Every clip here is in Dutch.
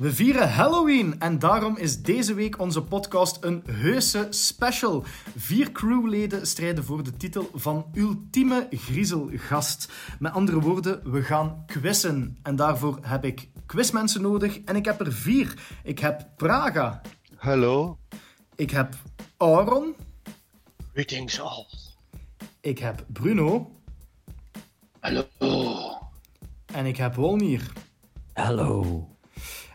We vieren Halloween en daarom is deze week onze podcast een heuse special. Vier crewleden strijden voor de titel van ultieme griezelgast. Met andere woorden, we gaan quizzen. En daarvoor heb ik quizmensen nodig en ik heb er vier. Ik heb Praga. Hallo. Ik heb Aaron. Greetings all. Ik heb Bruno. Hallo. En ik heb Wolnier. Hallo.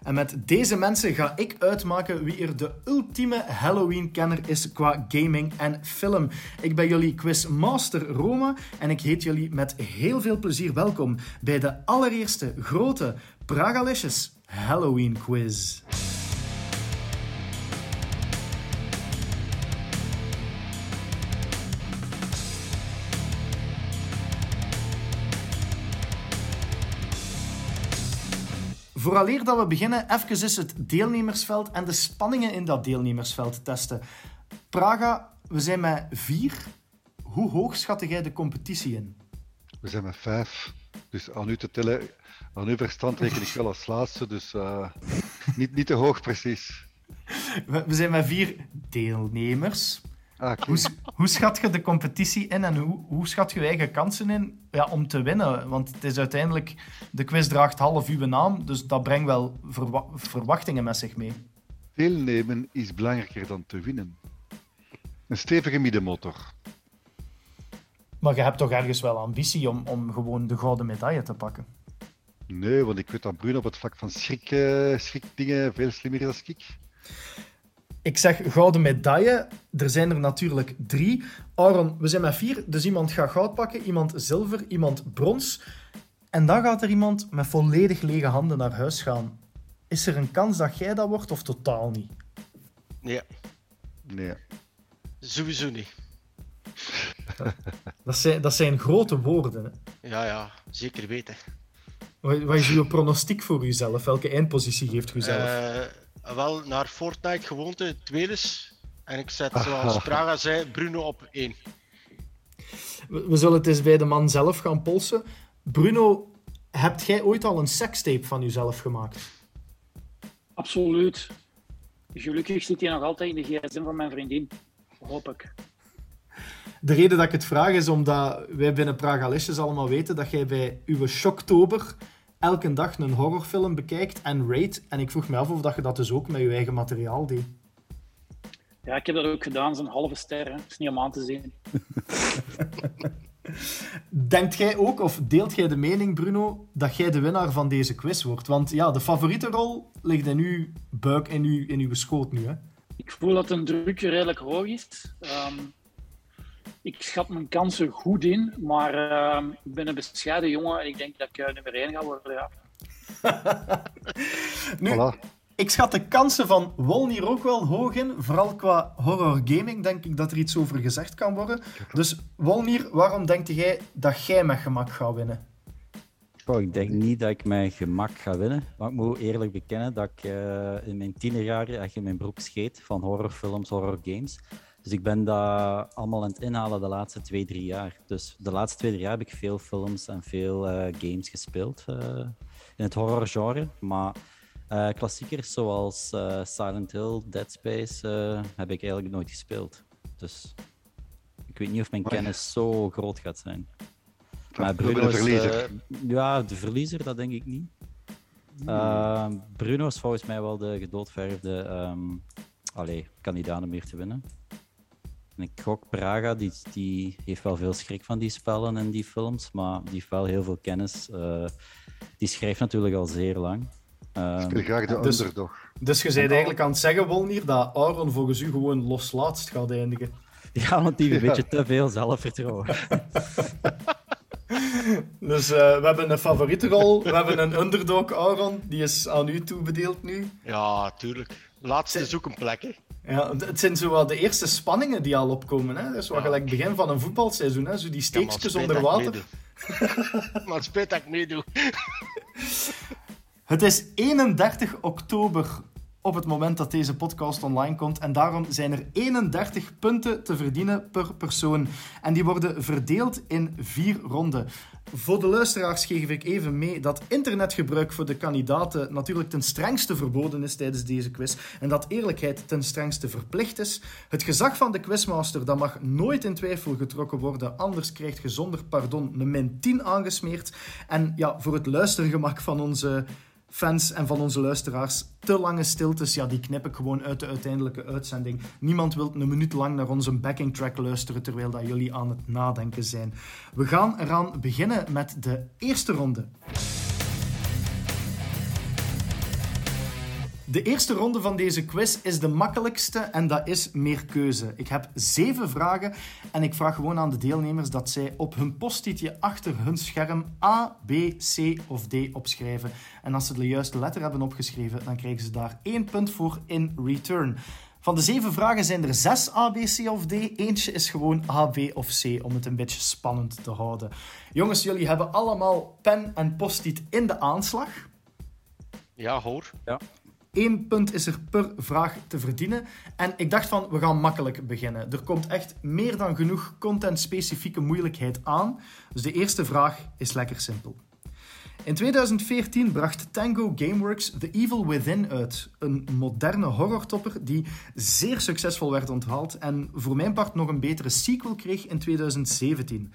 En met deze mensen ga ik uitmaken wie er de ultieme Halloween-kenner is qua gaming en film. Ik ben jullie quizmaster Roma en ik heet jullie met heel veel plezier welkom bij de allereerste grote Pragalicious Halloween quiz. Vooraleer dat we beginnen, even is het deelnemersveld en de spanningen in dat deelnemersveld testen. Praga, we zijn met vier. Hoe hoog schatte jij de competitie in? We zijn met vijf. Dus aan u te tellen, aan uw verstand reken ik wel als laatste. Dus uh, niet, niet te hoog precies. We, we zijn met vier deelnemers. Ah, okay. hoe, hoe, schat je de competitie in en hoe, hoe schat je eigen kansen in ja, om te winnen? Want het is uiteindelijk, de quiz draagt half uw naam, dus dat brengt wel verwa verwachtingen met zich mee. Deelnemen is belangrijker dan te winnen. Een stevige middenmotor. Maar je hebt toch ergens wel ambitie om, om gewoon de gouden medaille te pakken? Nee, want ik weet dat Bruno op het vlak van schrik, uh, schrikdingen veel slimmer is dan ik. Ik zeg gouden medaille. Er zijn er natuurlijk drie. Aaron, we zijn met vier. Dus iemand gaat goud pakken, iemand zilver, iemand brons. En dan gaat er iemand met volledig lege handen naar huis gaan. Is er een kans dat jij dat wordt of totaal niet? Nee. Nee. Sowieso niet. Dat zijn, dat zijn grote woorden. Hè? Ja, ja, zeker weten. Wat, wat is uw pronostiek voor uzelf? Welke eindpositie geeft u zelf? Uh, wel, naar Fortnite gewoonte, tweedes. En ik zet, zoals Praga zei, Bruno op één. We, we, zullen het eens bij de man zelf gaan polsen. Bruno, hebt jij ooit al een sekstape van jezelf gemaakt? Absoluut. Gelukkig zit hij nog altijd in de gsm van mijn vriendin. Hoop ik. De reden dat ik het vraag is omdat wij binnen Pragalicious allemaal weten dat jij bij uw Shocktober elke dag een horrorfilm bekijkt en rate. En ik vroeg me af of dat je dat dus ook met je eigen materiaal deed. Ja, ik heb dat ook gedaan. Zo'n halve ster. Het is niet om aan te zien. Denkt jij ook, of deelt jij de mening, Bruno, dat jij de winnaar van deze quiz wordt? Want ja, de favoriete rol ligt in uw buik, in uw, in uw schoot nu, hè? Ik voel dat een druk redelijk hoog is. Um, ik schat mijn kansen goed in, maar uh, ik ben een bescheiden jongen en ik denk dat ik uh, nummer 1 ga worden. Ja. nu, voilà. ik schat de kansen van Wol hier ook wel hoog in. Vooral qua horror gaming denk ik dat er iets over gezegd kan worden. Dus Wolnier, waarom denk jij dat jij met gemak gaat winnen? Oh, ik denk niet dat ik met gemak ga winnen. Maar ik moet eerlijk bekennen dat ik uh, in mijn tienerjaren echt in mijn broek scheet van horrorfilms, horrorgames. Dus ik ben dat allemaal aan het inhalen de laatste twee, drie jaar. Dus de laatste twee, drie jaar heb ik veel films en veel uh, games gespeeld uh, in het horrorgenre. Maar uh, klassiekers zoals Silent Hill, Dead Space heb ik eigenlijk nooit gespeeld. Dus ik weet niet of mijn kennis zo groot gaat zijn. Maar Bruno is, ja, de verliezer, dat denk ik niet. Hmm. Bruno is volgens mij wel de gedoodverfde um, allee, kandidaat om hier te winnen. En ik gok Praga, die, die heeft wel veel schrik van die spellen en die films, maar die heeft wel heel veel kennis. Uh, die schrijft natuurlijk al zeer lang. Uh, Speel graag de dus, underdog. Dus je bent eigenlijk aan het zeggen, Wolnier, dat Aaron volgens u gewoon los laatst gaat eindigen. Ja, want die heeft een ja. beetje te veel zelfvertrouwen. dus uh, we hebben een favoriete rol, we hebben een underdog, Aaron, die is aan u toebedeeld nu. Ja, tuurlijk. Laatste zoek een plek, hè. Ja, het zijn zo wel de eerste spanningen die al opkomen. Hè? Dat is wel ja. gelijk begin van een voetbalseizoen. Hè? Zo die steekjes ja, onder water. maar het spijt dat ik meedoe. het is 31 oktober op het moment dat deze podcast online komt. En daarom zijn er 31 punten te verdienen per persoon. En die worden verdeeld in vier ronden. Voor de luisteraars geef ik even mee dat internetgebruik voor de kandidaten natuurlijk ten strengste verboden is tijdens deze quiz. En dat eerlijkheid ten strengste verplicht is. Het gezag van de quizmaster dat mag nooit in twijfel getrokken worden, anders krijgt je zonder pardon een min 10 aangesmeerd. En ja, voor het luistergemak van onze fans en van onze luisteraars. Te lange stiltes, ja, die knip ik gewoon uit de uiteindelijke uitzending. Niemand wil een minuut lang naar onze backing track luisteren terwijl dat jullie aan het nadenken zijn. We gaan eraan beginnen met de eerste ronde. De eerste ronde van deze quiz is de makkelijkste en dat is meer keuze. Ik heb zeven vragen en ik vraag gewoon aan de deelnemers dat zij op hun postitje achter hun scherm A, B, C of D opschrijven. En als ze de juiste letter hebben opgeschreven, dan krijgen ze daar één punt voor in return. Van de zeven vragen zijn er zes A, B, C of D. Eentje is gewoon A, B of C, om het een beetje spannend te houden. Jongens, jullie hebben allemaal pen en post-it in de aanslag. Ja, hoor. Ja. Eén punt is er per vraag te verdienen. En ik dacht van, we gaan makkelijk beginnen. Er komt echt meer dan genoeg content-specifieke moeilijkheid aan. Dus de eerste vraag is lekker simpel. In 2014 bracht Tango Gameworks The Evil Within uit. Een moderne horrortopper die zeer succesvol werd onthaald en voor mijn part nog een betere sequel kreeg in 2017.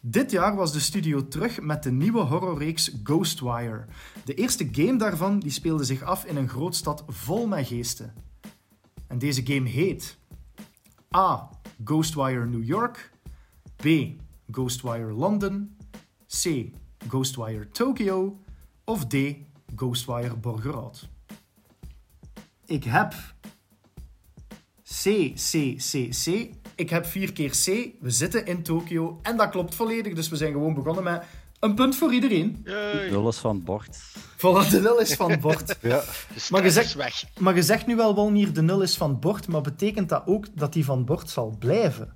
Dit jaar was de studio terug met de nieuwe horrorreeks Ghostwire. De eerste game daarvan die speelde zich af in een grootstad vol met geesten. En deze game heet A. Ghostwire New York B. Ghostwire London C. Ghostwire Tokyo of D. Ghostwire Borgerhout. Ik heb C, C, C, C. Ik heb vier keer C. We zitten in Tokio en dat klopt volledig. Dus we zijn gewoon begonnen met een punt voor iedereen. Yay. Nul is van het bord. Voilà, de nul is van het bord. Ja, De Maar je zegt- is weg. Maar je zegt nu wel, Wolnier, de nul is van het bord, maar betekent dat ook dat die van het bord zal blijven?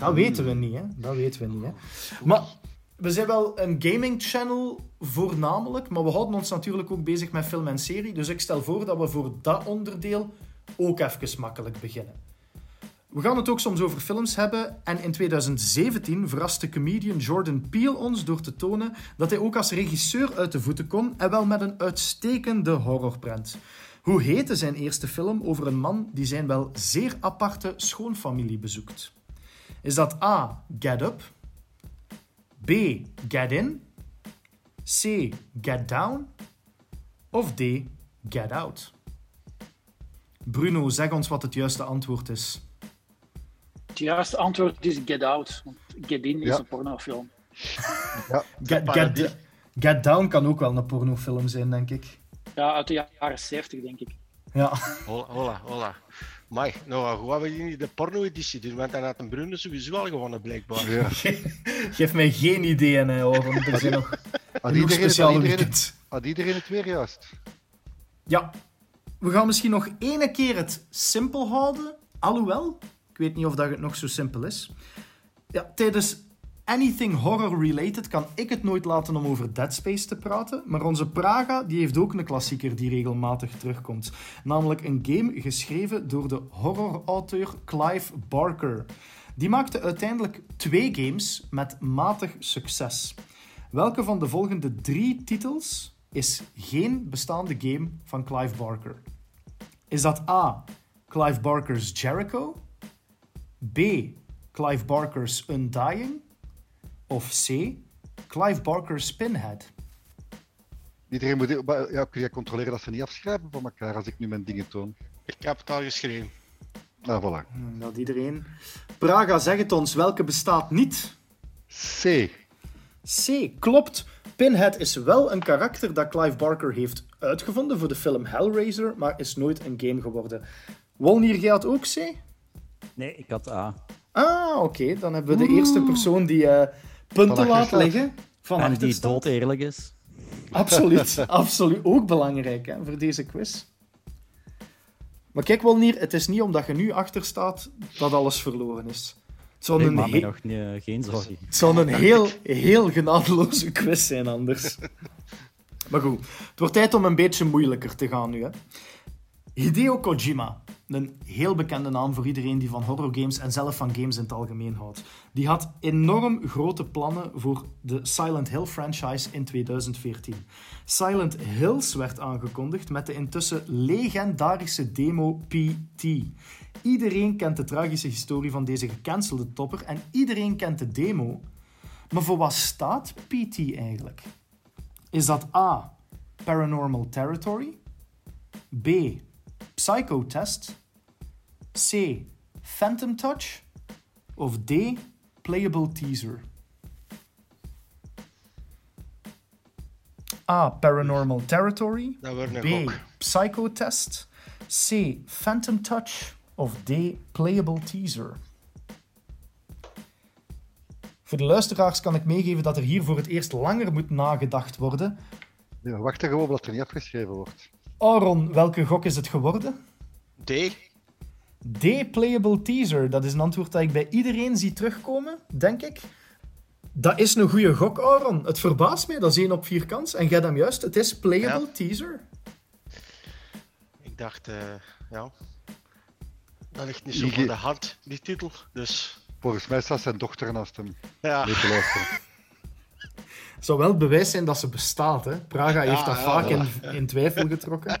Dat weten we niet, hè. Dat weten we niet, hè. Maar we zijn wel een gaming channel voornamelijk, maar we houden ons natuurlijk ook bezig met film en serie. Dus ik stel voor dat we voor dat onderdeel ook even makkelijk beginnen. We gaan het ook soms over films hebben. En in 2017 verraste comedian Jordan Peele ons door te tonen dat hij ook als regisseur uit de voeten kon en wel met een uitstekende horrorprent. Hoe heette zijn eerste film over een man die zijn wel zeer aparte schoonfamilie bezoekt? Is dat A. Get Up? B. Get In? C. Get Down? Of D. Get Out? Bruno, zeg ons wat het juiste antwoord is. Het juiste antwoord is Get Out. Want Get In is Ja. een pornofilm. Get, parodie. get, get Down kan ook wel een pornofilm zijn, denk ik. Ja, uit de jaren 70, denk ik. Ja. Hola, hola, hola. Mai, nou, hoe hebben we niet de porno-editie doen? Want dan had een Bruno sowieso al gewonnen, blijkbaar. ja. Geef mij geen ideeën, hè, hoor, want er zijn nog Had iedereen, het, had, iedereen, had iedereen het weer juist? Ja, we gaan misschien nog ene keer het simpel houden. Alhoewel, ik weet niet of dat het nog zo simpel is. Ja, tijdens anything horror-related kan ik het nooit laten om over Dead Space te praten. Maar onze Praga die heeft ook een klassieker die regelmatig terugkomt. Namelijk een game geschreven door de horrorauteur Clive Barker. Die maakte uiteindelijk twee games met matig succes. Welke van de volgende drie titels is geen bestaande game van Clive Barker? Is dat A. Clive Barker's Jericho? B. Clive Barker's Undying? Of C. Clive Barker's Pinhead? Iedereen moet... Ja, kun jij controleren dat ze niet afschrijven van elkaar als ik nu mijn dingen toon? Ik heb het al geschreven. Nou, voilà. Hmm, Dat iedereen. Praga, zeg het ons, welke bestaat niet? C. C. Klopt. Pinhead is wel een karakter dat Clive Barker heeft uitgevonden voor de film Hellraiser, maar is nooit een game geworden. Wolnier, jij had ook C? Nee, ik had A. Ah, oké. Dan hebben we de eerste persoon die eh, punten Van laat liggen. Van En die dood eerlijk is. Absoluut, absoluut. Ook belangrijk hè, voor deze quiz. Maar kijk wel, Nier, het is niet omdat je nu achter staat dat alles verloren is. Het zou een, maak me he- nog eh, geen zorgen. het zou een heel, heel genadeloze quiz zijn anders. Maar goed, het wordt tijd om een beetje moeilijker te gaan nu. Hè. Hideo Kojima, een heel bekende naam voor iedereen die van horrorgames en zelf van games in het algemeen houdt. Die had enorm grote plannen voor de Silent Hill franchise in 2014. Silent Hills werd aangekondigd met de intussen legendarische demo PT. Iedereen kent de tragische historie van deze gecancelde topper en iedereen kent de demo. Maar voor wat staat PT eigenlijk? Is dat A. Paranormal Territory? B. Psychotest? C. Phantom Touch? Of D. Playable Teaser? A. Paranormal Territory? B. Psychotest? C. Phantom Touch? Of D. Playable Teaser? Voor de luisteraars kan ik meegeven dat er hier voor het eerst langer moet nagedacht worden. Ja, wacht er gewoon dat er niet afgeschreven wordt. Aaron, welke gok is het geworden? D. D. Playable Teaser. Dat is een antwoord dat ik bij iedereen zie terugkomen, denk ik. Dat is een goede gok, Aaron. Het verbaast mij, dat is 1 op 4 kans. En jij hem juist, het is Playable Ja. Teaser. Ik dacht, eh, ja. Dat ligt niet zo Ige- voor de hand, die titel. Dus Volgens mij staat zijn dochter naast hem ja. mee te luisteren. Het zou wel bewijs zijn dat ze bestaat. Hè? Praga heeft dat ja, vaak ja. in, in twijfel getrokken.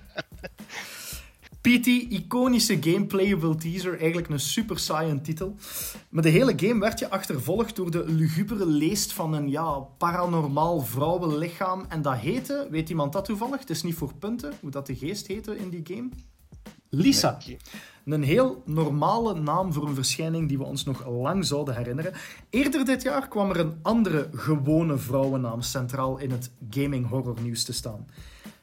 PT, iconische gameplayable teaser, eigenlijk een super saaie titel. Maar de hele game werd je achtervolgd door de lugubere leest van een ja, paranormaal vrouwenlichaam. En dat heette, weet iemand dat toevallig? Het is niet voor punten, hoe dat de geest heette in die game. Lisa. Een heel normale naam voor een verschijning die we ons nog lang zouden herinneren. Eerder dit jaar kwam er een andere gewone vrouwennaam centraal in het gaming horror nieuws te staan.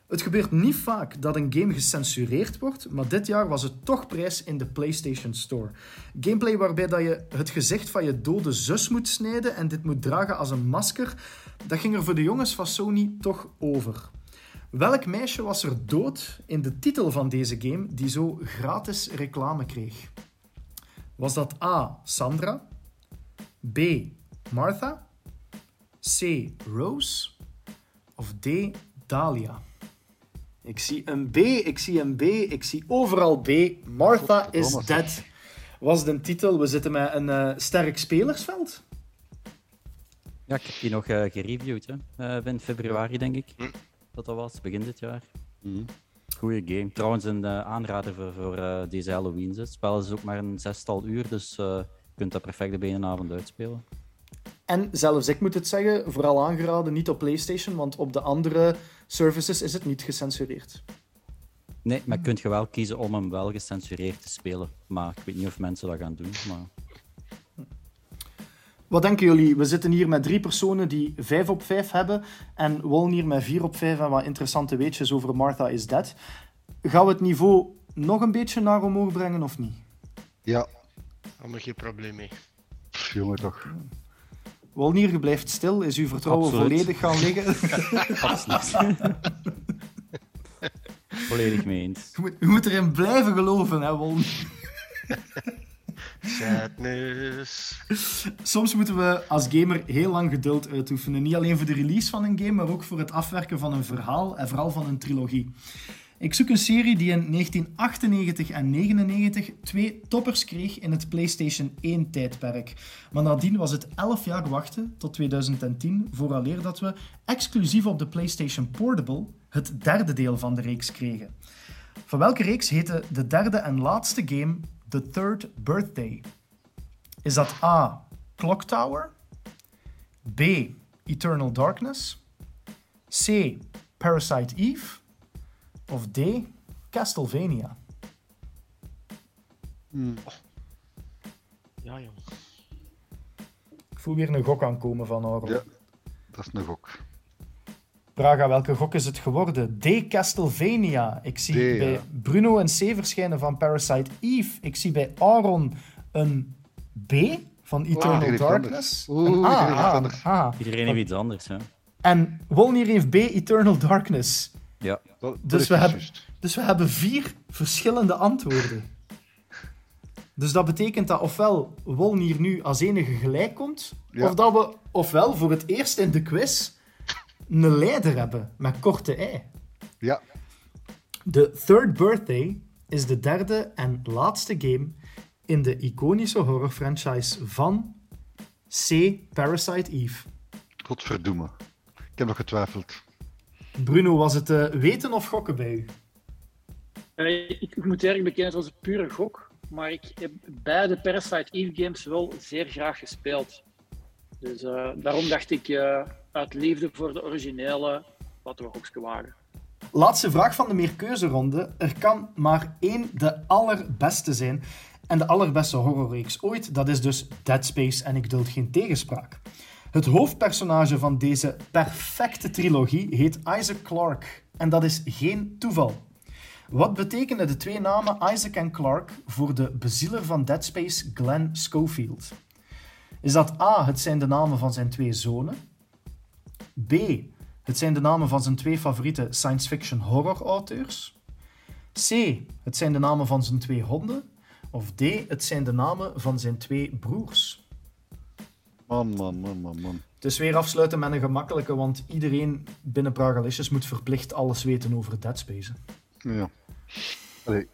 Het gebeurt niet vaak dat een game gecensureerd wordt, maar dit jaar was het toch prijs in de PlayStation Store. Gameplay waarbij dat je het gezicht van je dode zus moet snijden en dit moet dragen als een masker, dat ging er voor de jongens van Sony toch over. Welk meisje was er dood in de titel van deze game die zo gratis reclame kreeg? Was dat A. Sandra? B. Martha? C. Rose? Of D. Dahlia? Ik zie een B, ik zie een B, ik zie overal B. Martha is Godverdomme, dead. Was de titel. We zitten met een eh, sterk spelersveld. Ja, ik heb die nog eh, gereviewd, hè. Eh, in februari, denk ik. Hm. Dat dat was, begin dit jaar. Mhm. Goeie game. Trouwens, een eh, aanrader voor, voor eh, deze Halloween. Het spel is ook maar een zestal uur, dus eh, je kunt dat perfect op één avond uitspelen. En zelfs ik moet het zeggen, vooral aangeraden, niet op PlayStation, want op de andere services is het niet gecensureerd. Nee, maar kunt je wel kiezen om hem wel gecensureerd te spelen. Maar ik weet niet of mensen dat gaan doen. Maar... Wat denken jullie? We zitten hier met drie personen die 5 op 5 hebben en Woln hier met 4 op 5 en wat interessante weetjes over Martha is Dead. Gaan we het niveau nog een beetje naar omhoog brengen of niet? Ja, Allemaal geen probleem mee. pff, jongen toch. Wolnier, je blijft stil. Is uw vertrouwen Absoluut. volledig gaan liggen? Absoluut. Volledig mee eens. je, moet, je moet erin blijven geloven, hè, Wolnier. Sadness. Soms moeten we als gamer heel lang geduld uitoefenen. Niet alleen voor de release van een game, maar ook voor het afwerken van een verhaal en vooral van een trilogie. Ik zoek een serie die in 1998 en 1999 twee toppers kreeg in het PlayStation 1-tijdperk. Maar nadien was het 11 jaar wachten tot 2010, vooraleer dat we exclusief op de PlayStation Portable het derde deel van de reeks kregen. Van welke reeks heette de derde en laatste game The Third Birthday? Is dat A. Clock Tower? B. Eternal Darkness? C. Parasite Eve? Of D. Castlevania? Ja, jong. Ik voel weer een gok aankomen van Aaron. Ja. Dat is een gok. Braga, welke gok is het geworden? D. Castlevania. Ik zie D, ja. bij Bruno een C verschijnen van Parasite Eve. Ik zie bij Aaron een B van Eternal Darkness. Een Oeh, A, iedereen heeft A, anders. A. Iedereen heeft iets anders. Hè. En Wolnier heeft B. Eternal Darkness. Ja. Dat, Dus is we hebben-. Dus we hebben vier verschillende antwoorden. Dus dat betekent dat ofwel Wolnier nu als enige gelijk komt, Ja. of dat we ofwel voor het eerst in de quiz een leider hebben met korte ei. Ja, De Third Birthday is de derde en laatste game in de iconische horrorfranchise van C. Parasite Eve? Godverdomme. Ik heb nog getwijfeld. Bruno, was het eh, weten of gokken bij u? Eh, ik, ik moet eerlijk bekennen, het was een pure gok. Maar ik heb beide Parasite Eve games wel zeer graag gespeeld. Dus eh, daarom dacht ik, eh, uit liefde voor de originele, laten we gokske wagen. Laatste vraag van de meerkeuzeronde. Er kan maar één de allerbeste zijn. En de allerbeste horrorreeks ooit, dat is dus Dead Space en ik duld geen tegenspraak. Het hoofdpersonage van deze perfecte trilogie heet Isaac Clarke. En dat is geen toeval. Wat betekenen de twee namen Isaac en Clarke voor de bezieler van Dead Space, Glenn Schofield? Is dat A, het zijn de namen van zijn twee zonen? B, het zijn de namen van zijn twee favoriete science fiction horror auteurs? C, het zijn de namen van zijn twee honden? Of D, het zijn de namen van zijn twee broers? Man, man, man, man, man. Het is weer afsluiten met een gemakkelijke, want iedereen binnen Pragalicious moet verplicht alles weten over Dead Space. Ja. Allee,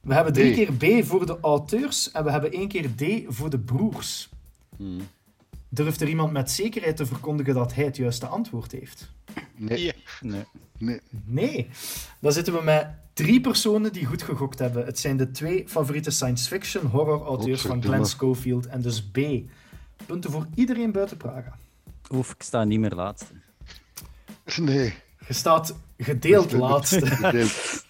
We hebben drie D. keer B voor de auteurs en we hebben één keer D voor de broers. Hmm. Durft er iemand met zekerheid te verkondigen dat hij het juiste antwoord heeft? nee, Ja. Nee. nee. Nee. Dan zitten we met drie personen die goed gegokt hebben. Het zijn de twee favoriete science fiction horror auteurs van. Glenn Schofield en dus B. Punten voor iedereen buiten Praga. Oef, ik sta niet meer laatste. Nee. Je staat gedeeld laatste. Gedeeld.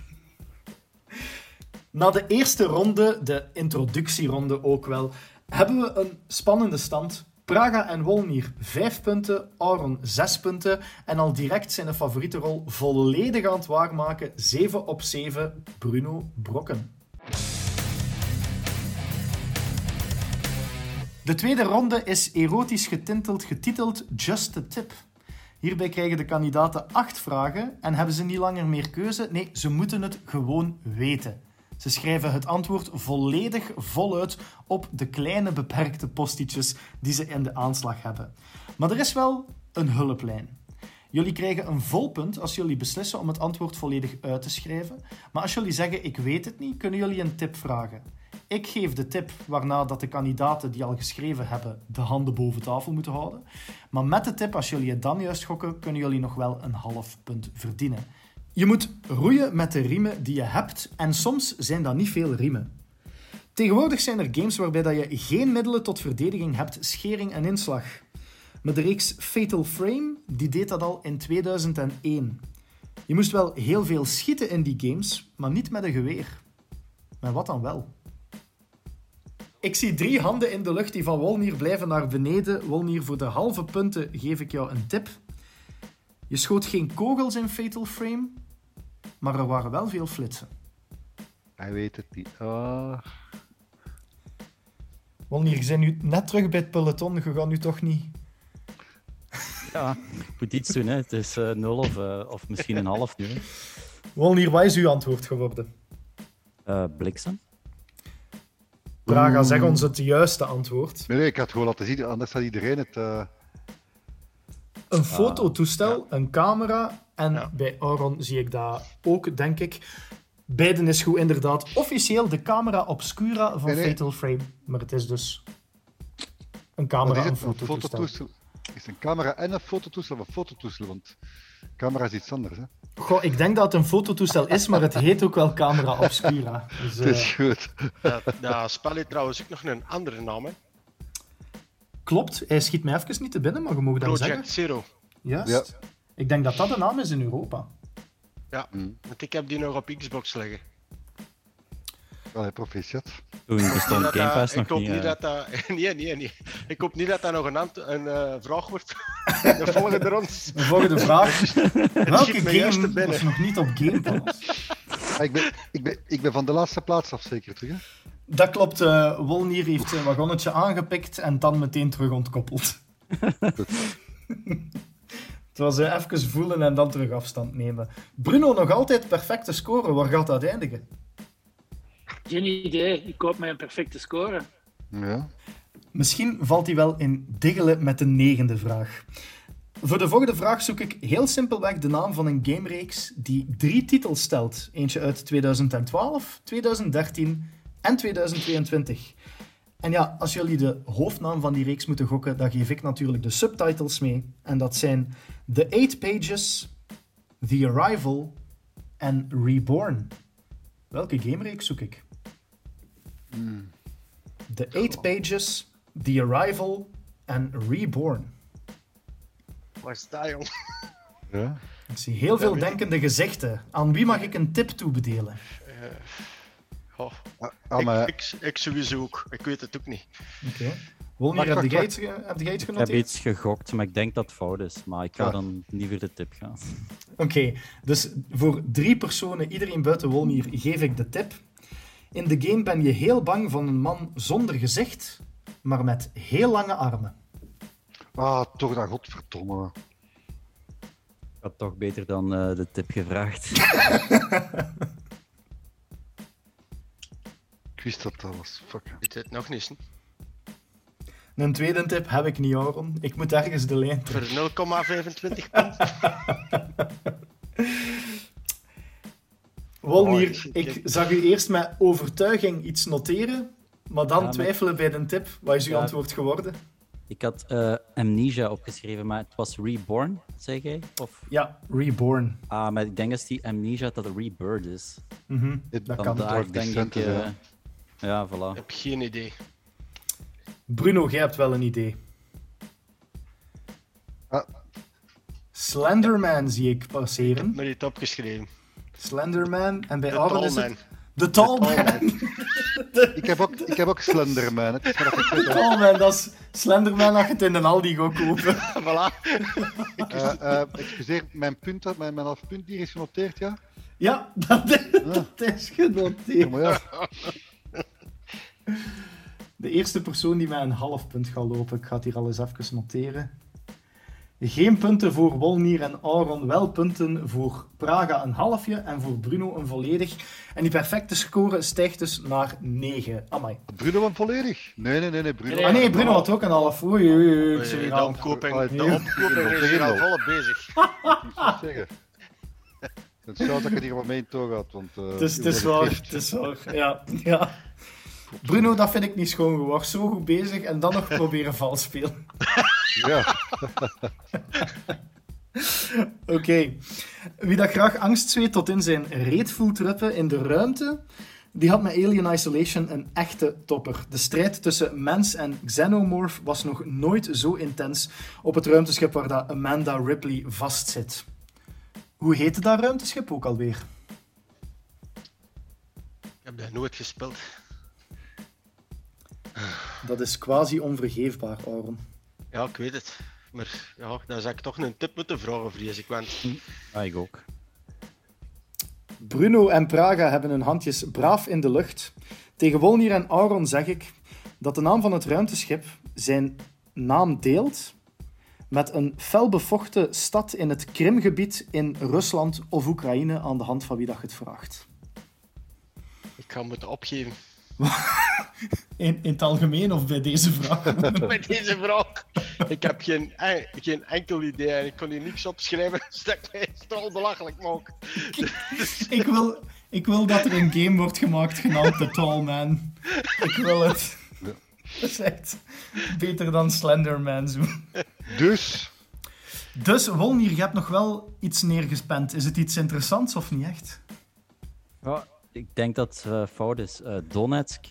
Na de eerste ronde, de introductieronde ook wel, hebben we een spannende stand. Praga en Wolnier 5 punten, Auron 6 punten en al direct zijn favoriete rol volledig aan het waarmaken. 7 op 7, Bruno Brokken. De tweede ronde is erotisch getinteld getiteld Just a Tip. Hierbij krijgen de kandidaten acht vragen en hebben ze niet langer meer keuze. Nee, ze moeten het gewoon weten. Ze schrijven het antwoord volledig voluit op de kleine beperkte postietjes die ze in de aanslag hebben. Maar er is wel een hulplijn. Jullie krijgen een vol punt als jullie beslissen om het antwoord volledig uit te schrijven. Maar als jullie zeggen ik weet het niet, kunnen jullie een tip vragen. Ik geef de tip waarna dat de kandidaten die al geschreven hebben de handen boven tafel moeten houden. Maar met de tip, als jullie het dan juist gokken, kunnen jullie nog wel een half punt verdienen. Je moet roeien met de riemen die je hebt en soms zijn dat niet veel riemen. Tegenwoordig zijn er games waarbij dat je geen middelen tot verdediging hebt, schering en inslag. Maar de reeks Fatal Frame die deed dat al in 2001. Je moest wel heel veel schieten in die games, maar niet met een geweer. Maar wat dan wel? Ik zie drie handen in de lucht die van Wolnier blijven naar beneden. Wolnier, voor de halve punten geef ik jou een tip. Je schoot geen kogels in Fatal Frame, maar er waren wel veel flitsen. Hij weet het niet. Ah. Wolnier, je bent nu net terug bij het peloton. Je gaat nu toch niet... Ja, ik moet iets doen. Hè. Het is eh, nul of, eh, of misschien een half nu. hè. Wolnier, wat is uw antwoord geworden? Eh, bliksem. Praga, zeg ons het juiste antwoord. Nee, nee, ik had gewoon laten zien, anders had iedereen het. eh, Een fototoestel, een camera en Ja. bij Auron zie ik dat ook, denk ik. Beiden is goed, inderdaad. Officieel de camera obscura van Nee, nee. Fatal Frame. Maar het is dus een camera, is een het? Een fototoestel. fototoestel. Is het een camera en een fototoestel of een fototoestel? Want camera is iets anders. Hè? Goh, ik denk dat het een fototoestel is, maar het heet ook wel camera obscura. Dus, Het eh, is goed. Dat, dat spel heeft trouwens ook nog een andere naam, hè? klopt, hij schiet mij even niet te binnen, maar je mag dat zeggen. Project Zero. Juist. Ik denk dat dat de naam is in Europa. Ja, want ik heb die nog op Xbox liggen. Allee, proficiat. Toen bestond Dat Game Pass ik nog hoop niet. niet eh. dat dat... Nee, nee, nee. Ik hoop niet dat dat nog een, ant- een eh, vraag wordt. De volgende rond. De volgende vraag. Welke game was nog niet op Game Pass? Ah, ik, ben, ik, ben, ik ben van de laatste plaats af, zeker terug. Hè? Dat klopt. eh Wolnier heeft zijn wagonnetje aangepikt en dan meteen terug ontkoppeld. Het was eh, even voelen en dan terug afstand nemen. Bruno, nog altijd perfecte score. Waar gaat dat eindigen? Geen idee. Ik koop mij een perfecte score. Ja. Misschien valt hij wel in diggelen met de negende vraag. Voor de volgende vraag zoek ik heel simpelweg de naam van een gamereeks die drie titels stelt. Eentje uit 2012, 2013 en 2022. En ja, als jullie de hoofdnaam van die reeks moeten gokken, dan geef ik natuurlijk de subtitles mee. En dat zijn The Eight Pages, The Arrival en Reborn. Welke gamereeks zoek ik? The Eight Pages, The Arrival en Reborn. Dat, jong? Ja. Ik zie heel veel denkende gezichten. Aan wie mag ik een tip toebedelen? Oh, Ah, ah, maar ik, ik, ik sowieso ook. Ik weet het ook niet. Oké. Wacht, heb jij iets, ge- heb jij iets Ik heb genoteerd? iets gegokt, maar ik denk dat het fout is. Maar ik ga Ja. dan niet voor de tip gaan. Oké, dus voor drie personen, iedereen buiten Wolnier, geef ik de tip. In de game ben je heel bang van een man zonder gezicht, maar met heel lange armen. ah, toch dat godverdomme. Ik had toch beter dan eh, de tip gevraagd. Ik wist dat dat was. Fuck. Ik weet het nog niet. Een tweede tip heb ik niet, Aaron. Ik moet ergens de lijn terug. Voor 0,25 punten. Wolnier, ik- zag u eerst met overtuiging iets noteren, maar dan Ja, maar- twijfelen bij de tip. Wat is uw Ja. antwoord geworden? Ik had eh, Amnesia opgeschreven, maar het was Reborn, zeg jij? Of... Ja, Reborn. Ah, maar ik denk dat die Amnesia dat Rebirth is. Mhm, Het- Dat kan. Dark denk ik... ja. ja, voilà. Ik heb geen idee. Bruno, jij hebt wel een idee. Ah. Slenderman zie ik Ik passeren. heb me niet opgeschreven. Slenderman. En bij De Aaron is het... De Tallman. Ik heb ook, ik heb ook Slenderman. Het is maar hè. Tallman, dat is Slenderman als je het in een Aldi gaat kopen. voilà. Eh, eh, excuseer, mijn punt, dat- mijn, mijn half punt hier is genoteerd, ja? Ja, dat is, dat is Ja, genoteerd. maar ja. De eerste persoon die mij een half punt gaat lopen, ik ga het hier al eens even noteren. Geen punten voor Wolnier en Aaron, wel punten voor Praga een halfje en voor Bruno een volledig. En die perfecte score stijgt dus naar 9. Amai. Bruno van volledig? Nee, nee, nee, nee Bruno. Nee, Ah nee, Bruno had ook een half. Oei, oei, oei, ik zie hier De omkoping, Ah, de omkoping is hier al volop bezig. Het is dat ik het hier maar mee in toog had, want... eh, Het is, het is waar, het is waar. Ja, ja. Bruno, dat vind ik niet schoon geworden. Zo goed bezig en dan nog proberen vals spelen. Ja, Oké. Wie dat graag angstzweet tot in zijn reet voelt ruppen in de ruimte, die had met Alien Isolation een echte topper. De strijd tussen mens en xenomorph was nog nooit zo intens op het ruimteschip waar dat Amanda Ripley vastzit. Hoe heette dat ruimteschip ook alweer? Ik heb dat nooit gespeeld. Dat is quasi onvergeefbaar, Aaron. Ja, ik weet het. Maar ja, dan zou ik toch een tip moeten vragen, vrees ik. Want Ah, ik ook. Bruno en Praga hebben hun handjes braaf in de lucht. Tegen Wolnier en Aaron zeg ik dat de naam van het ruimteschip zijn naam deelt met een felbevochten stad in het Krimgebied in Rusland of Oekraïne aan de hand van wie dat je het vraagt. ik ga moeten opgeven. In, in het algemeen of bij deze vraag? Met deze vraag. Ik heb geen, en- geen enkel idee en ik kon hier niks opschrijven. Dus dat ik mij belachelijk maak. ik, wil, ik wil dat er een game wordt gemaakt genaamd The Tall Man. Ik wil het. Dat is echt beter dan Slenderman zo. dus... Dus, Wolnier, je hebt nog wel iets neergespend. Is het iets interessants of niet echt? Ja, ik denk dat het eh, fout is. Eh, Donetsk.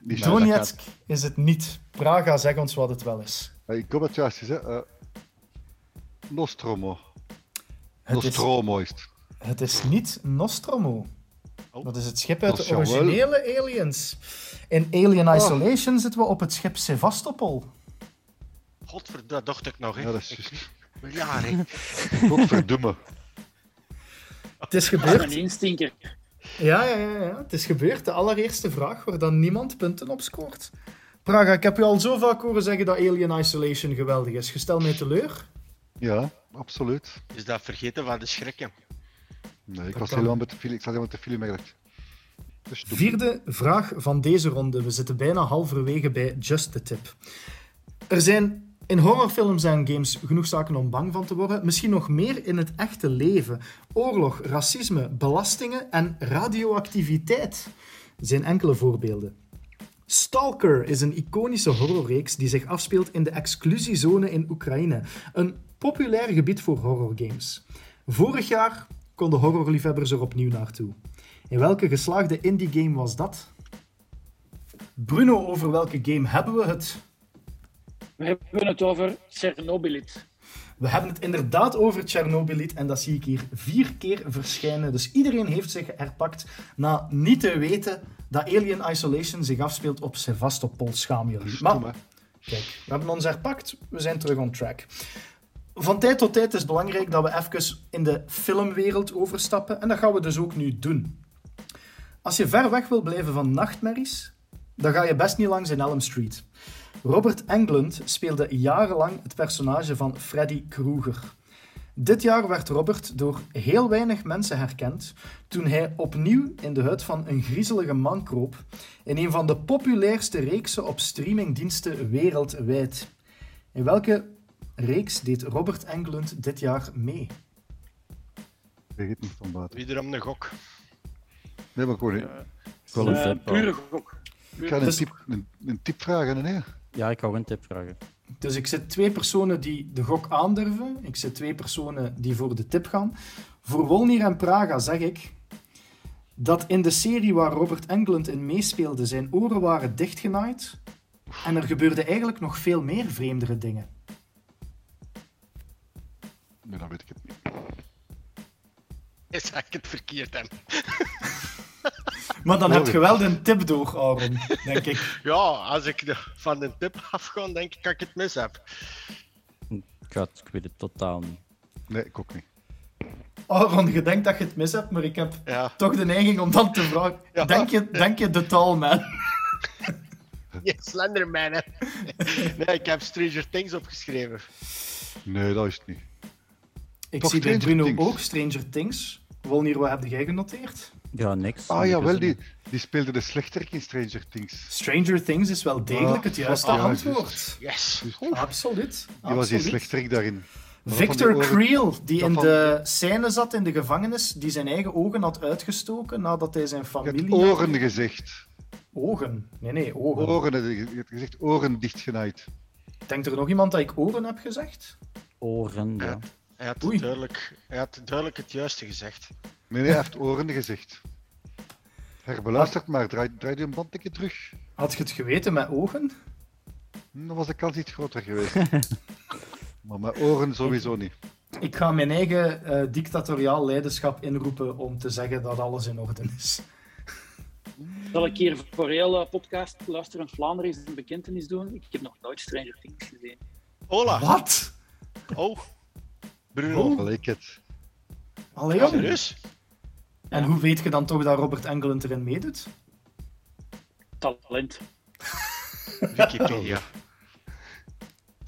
Die Donetsk is het niet. Praga, zeg ons wat het wel is. Ik dat het juist is, hè. Eh, Nostromo. Het is, Nostromo is het. het is niet Nostromo. Oh. Dat is het schip uit de wel- originele Aliens. In Alien Isolation zitten we op het schip Sevastopol. Godverdomme, dat dacht ik nog. Hè. Ja, dat is. Ja, hè. Godverdomme. Het is Dat is gebeurd. een instinker. Ja, ja, ja, ja. Het is gebeurd. De allereerste vraag waar dan niemand punten op scoort. Praga, ik heb u al zo vaak horen zeggen dat Alien Isolation geweldig is. Je stelt mij teleur. Ja, absoluut. Is dat vergeten van de schrikken? Nee, ik Dat was kan. helemaal met de film. Ik zat helemaal met de. Dus stom. Vierde vraag van deze ronde. We zitten bijna halverwege bij Just the Tip. Er zijn In horrorfilms en games genoeg zaken om bang van te worden. Misschien nog meer in het echte leven. Oorlog, racisme, belastingen en radioactiviteit zijn enkele voorbeelden. Stalker is een iconische horrorreeks die zich afspeelt in de exclusiezone in Oekraïne, een populair gebied voor horrorgames. Vorig jaar konden horrorliefhebbers er opnieuw naartoe. In welke geslaagde indie game was dat? Bruno, over welke game hebben we het? We hebben het over Chernobylit. We hebben het inderdaad over Chernobylit en dat zie ik hier vier keer verschijnen. Dus iedereen heeft zich herpakt na niet te weten dat Alien Isolation zich afspeelt op Sevastopol. Schaam jullie. Maar kijk, we hebben ons herpakt, we zijn terug on track. Van tijd tot tijd is het belangrijk dat we even in de filmwereld overstappen en dat gaan we dus ook nu doen. Als je ver weg wil blijven van nachtmerries, dan ga je best niet langs in Elm Street. Robert Englund speelde jarenlang het personage van Freddy Krueger. Dit jaar werd Robert door heel weinig mensen herkend toen hij opnieuw in de huid van een griezelige man kroop in een van de populairste reeksen op streamingdiensten wereldwijd. In welke reeks deed Robert Englund dit jaar mee? Ik weet het niet van buiten. Wederom een gok. Nee, maar gewoon, Ik een Eh, pure gok. ik ga een Dus- tip, een, een tip vragen, nee. Ja, ik hou een tip vragen. Dus ik zit twee personen die de gok aandurven. Ik zit twee personen die voor de tip gaan. Voor Wolnir en Praga zeg ik dat in de serie waar Robert Englund in meespeelde zijn oren waren dichtgenaaid. En er gebeurde eigenlijk nog veel meer vreemdere dingen. Nee, dan weet ik het niet. Is ik het verkeerd hem. Maar dan heb je wel de tip door, Aaron, denk ik. Ja, als ik van de tip afga, denk ik dat ik het mis heb. Ik, ik weet het totaal niet. Nee, ik ook niet. Aaron, je denkt dat je het mis hebt, maar ik heb Ja, toch de neiging om dan te vragen. Ja. Denk, je, denk je de Tallman? je Slenderman, hè. Nee, ik heb Stranger Things opgeschreven. Nee, dat is het niet. Ik Toch zie bij Bruno Things. ook Stranger Things. Wolnir, wat heb jij genoteerd? Ja, niks. Ah ja, wel, die, die speelde de slechterik in Stranger Things. Stranger Things is wel degelijk het Ah, juiste ja, antwoord. Yes. Absoluut. Die was die slechterik daarin. Victor die Creel, die in de scène zat in de gevangenis, die zijn eigen ogen had uitgestoken nadat hij zijn Je hebt familie... oren gezegd. Ogen? Nee, nee, ogen. Oren, je je hebt gezegd oren dichtgenaaid. Denkt er nog iemand dat ik oren heb gezegd? Oren, ja. Hij had, Oei. duidelijk, hij had duidelijk het juiste gezegd. Nee, nee, hij heeft oren gezegd. Herbeluisterd, maar draai, draai je een band een keer terug. Had je het geweten met ogen? Dan was de kans iets groter geweest. maar met oren sowieso niet. Ik ga mijn eigen eh, dictatoriaal leiderschap inroepen om te zeggen dat alles in orde is. Zal ik hier voor heel uh, podcast Luisterend Vlaanderen eens een bekentenis doen? Ik heb nog nooit Stranger Things gezien. Hola. Wat? Oh. Bruno. Oh. Gelijk het. Allee, jong. Serieus? En hoe weet je dan toch dat Robert Englund erin meedoet? Talent. Wikipedia.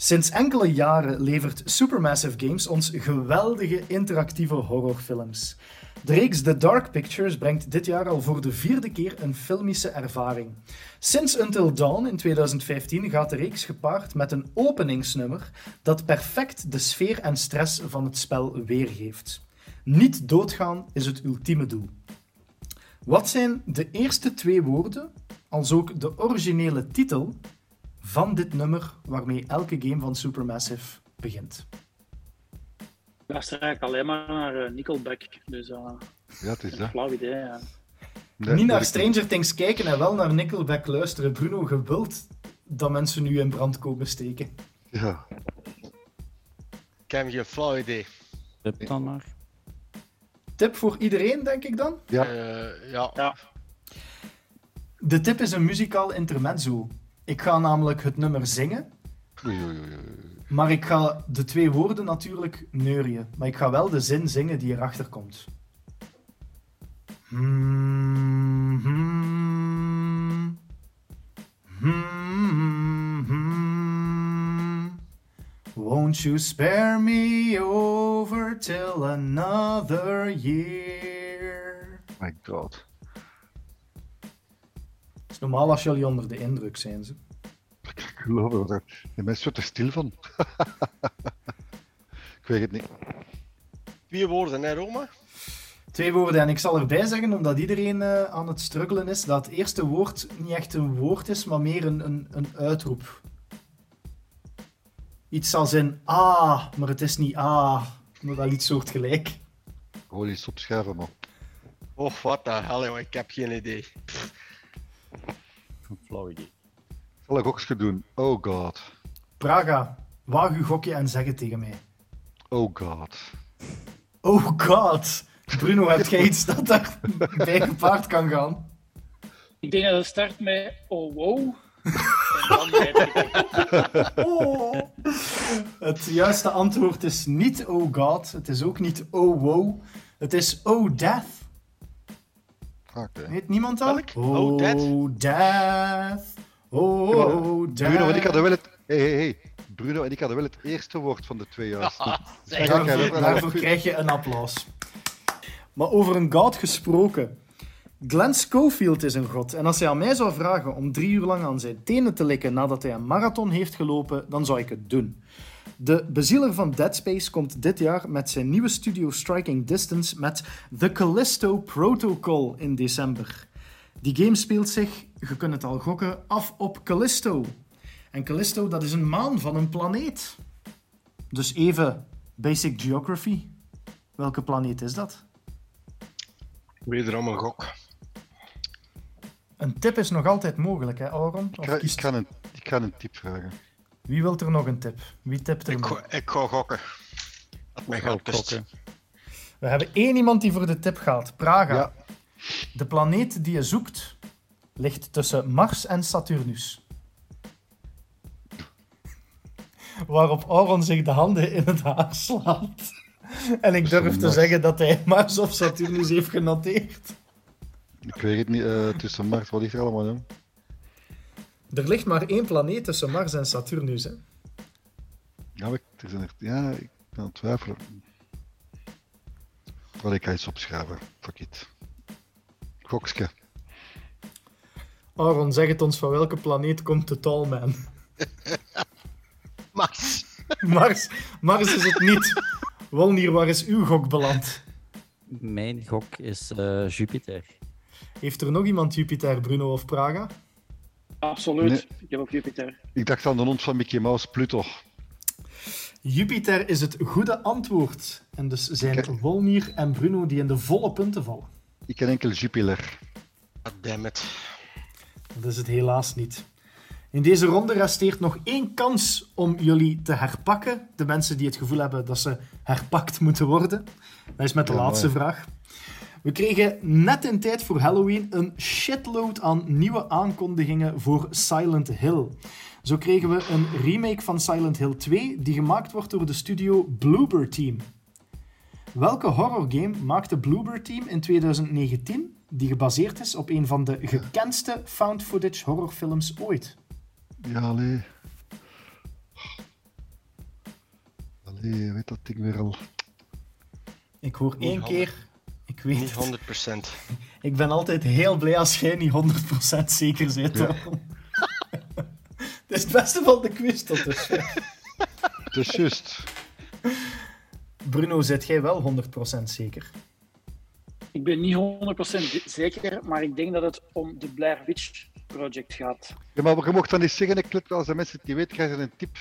Sinds enkele jaren levert Supermassive Games ons geweldige interactieve horrorfilms. De reeks The Dark Pictures brengt dit jaar al voor de vierde keer een filmische ervaring. Sinds Until Dawn in 2015 gaat de reeks gepaard met een openingsnummer dat perfect de sfeer en stress van het spel weergeeft. Niet doodgaan is het ultieme doel. Wat zijn de eerste twee woorden, als ook de originele titel, van dit nummer waarmee elke game van Supermassive begint? Ik luister eigenlijk alleen maar naar uh, Nickelback. Dus uh, Ja, het is een dat. flauw idee. Ja. Nee, Niet naar Stranger Things kijken en wel naar Nickelback luisteren. Bruno, je wilt dat mensen nu in brand komen steken. Ja, Ik heb geen flauw idee. Tip dan maar. Tip voor iedereen, denk ik dan? ja. Eh, ja. Ja. De tip is een muzikaal intermezzo. Ik ga namelijk het nummer zingen, Oei, oei, oei, oei. maar ik ga de twee woorden natuurlijk neurien. Maar ik ga wel de zin zingen die erachter komt. Hmm, hmm. Hmm, hmm. Won't you spare me over till another year? My god. Is normaal als jullie onder de indruk zijn. Ze. geloof het. De mensen wordt er stil van. ik weet het niet. Vier woorden, hè, Roma? Twee woorden. En ik zal erbij zeggen, omdat iedereen eh, aan het struggelen is, dat het eerste woord niet echt een woord is, maar meer een, een, een uitroep. Iets als in ah, maar het is niet ah, maar wel iets soortgelijk. Gewoon iets opschrijven, man. Och, wat de hel, jongen. Ik heb geen idee. Een flauw idee. Zal ik ook eens doen? Oh god. Praga, waag uw gokje en zeg het tegen mij. Oh god. Oh god! Bruno, heb jij iets dat daarbij gepaard kan gaan? Ik denk dat het start met oh wow. En dan Oh. Het juiste antwoord is niet oh god. Het is ook niet oh wow. Het is oh death. Oké. Weet niemand dat? Welk? Oh, death. Oh death. Oh death. Bruno en ik hadden wel het... Hey, hey, hey. Bruno en ik hadden wel het eerste woord van de twee juist. Ja, Daarvoor, oké, daarvoor krijg je een applaus. Maar over een god gesproken. Glenn Schofield is een god. En als hij aan mij zou vragen om drie uur lang aan zijn tenen te likken nadat hij een marathon heeft gelopen, dan zou ik het doen. De bezieler van Dead Space komt dit jaar met zijn nieuwe studio Striking Distance met The Callisto Protocol in december. Die game speelt zich, je kunt het al gokken, af op Callisto. En Callisto, dat is een maan van een planeet. Dus even basic geography. Welke planeet is dat? Wederom een gok. Een tip is nog altijd mogelijk, hè, Auron? Ik Of ik, ga een, ik ga een tip vragen. Wie wil er nog een tip? Wie tipt er Ik, nog? go- ik ga gokken. Dat mij gokken. We hebben één iemand die voor de tip gaat. Praga. Ja. De planeet die je zoekt ligt tussen Mars en Saturnus. Waarop Auron zich de handen in het haar slaat. En ik durf te zeggen dat hij Mars of Saturnus heeft genoteerd. Ik weet het niet. eh, tussen Mars, wat ligt er allemaal in? Er ligt maar één planeet tussen Mars en Saturnus. Hè? Ja, ik- er zijn er, ja, ik ben aan het twijfelen. Wel, ik ga iets opschrijven. Fuck it. Gokske. Aaron, zeg het ons, van welke planeet komt de Tallman? Max. Mars, Mars is het niet. Wolnier, waar is uw gok beland? Mijn gok is eh, Jupiter. Heeft er nog iemand Jupiter, Bruno of Praga? Absoluut. Nee. Ik heb ook Jupiter. Ik dacht aan de hond van Mickey Mouse, Pluto. Jupiter is het goede antwoord. En dus zijn Oké. Wolnier en Bruno die in de volle punten vallen. Ik ken enkel Jupiler. God damn it. Dat is het helaas niet. In deze ronde resteert nog één kans om jullie te herpakken. De mensen die het gevoel hebben dat ze herpakt moeten worden. Dat is met de Ja, laatste mooi. vraag. We kregen net in tijd voor Halloween een shitload aan nieuwe aankondigingen voor Silent Hill. Zo kregen we een remake van Silent Hill 2 die gemaakt wordt door de studio Bloober Team. Welke horrorgame maakte Bloober Team in 2019 die gebaseerd is op een van de gekendste found footage horrorfilms ooit? Ja, allee. Allee, weet dat ding weer al. Ik hoor één keer. Ik weet Niet het. 100%. Ik ben altijd heel blij als jij niet 100% zeker bent. Ja. Het is het beste van de quiz tot dusver. Het is juist. Bruno, zit jij wel 100% zeker? Ik ben niet 100% zeker, maar ik denk dat het om de Blair Witch Project gaat. Ja, maar je mocht dan niet zeggen, ik let als de mensen het niet weten, krijgen ze een tip.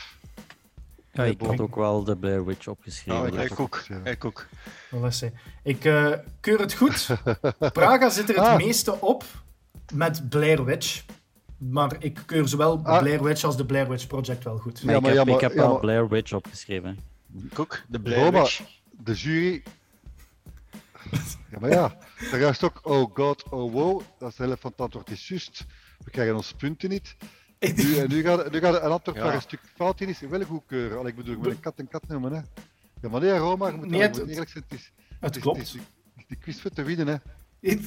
Ja, ik had ook wel de Blair Witch opgeschreven. Oh, ik ook. Ik ook. Wel eens, hè. Ik eh, keur het goed. Praga zit er het Ah. meeste op met Blair Witch. Maar ik keur zowel Ah. Blair Witch als de Blair Witch Project wel goed. Maar Ja, ik maar heb, ja, maar- ik heb ja, wel Blair Witch opgeschreven. Ik ook. De Blair Roma, Witch. de jury. Ja, maar ja, daar juist ook, oh god, oh wow, dat is de helft van het antwoord is juist. We krijgen ons punten niet. Nu, en nu gaat, nu gaat een antwoord Ja. waar een stuk fout in is, wel goedkeuren. Allee, ik bedoel, ik moet een kat een kat noemen, hè. Ja, maar nee, Roma, je moet, Nee, het- eerlijk zijn, het is, Het het is, klopt. het het de quiz voor te winnen, hè.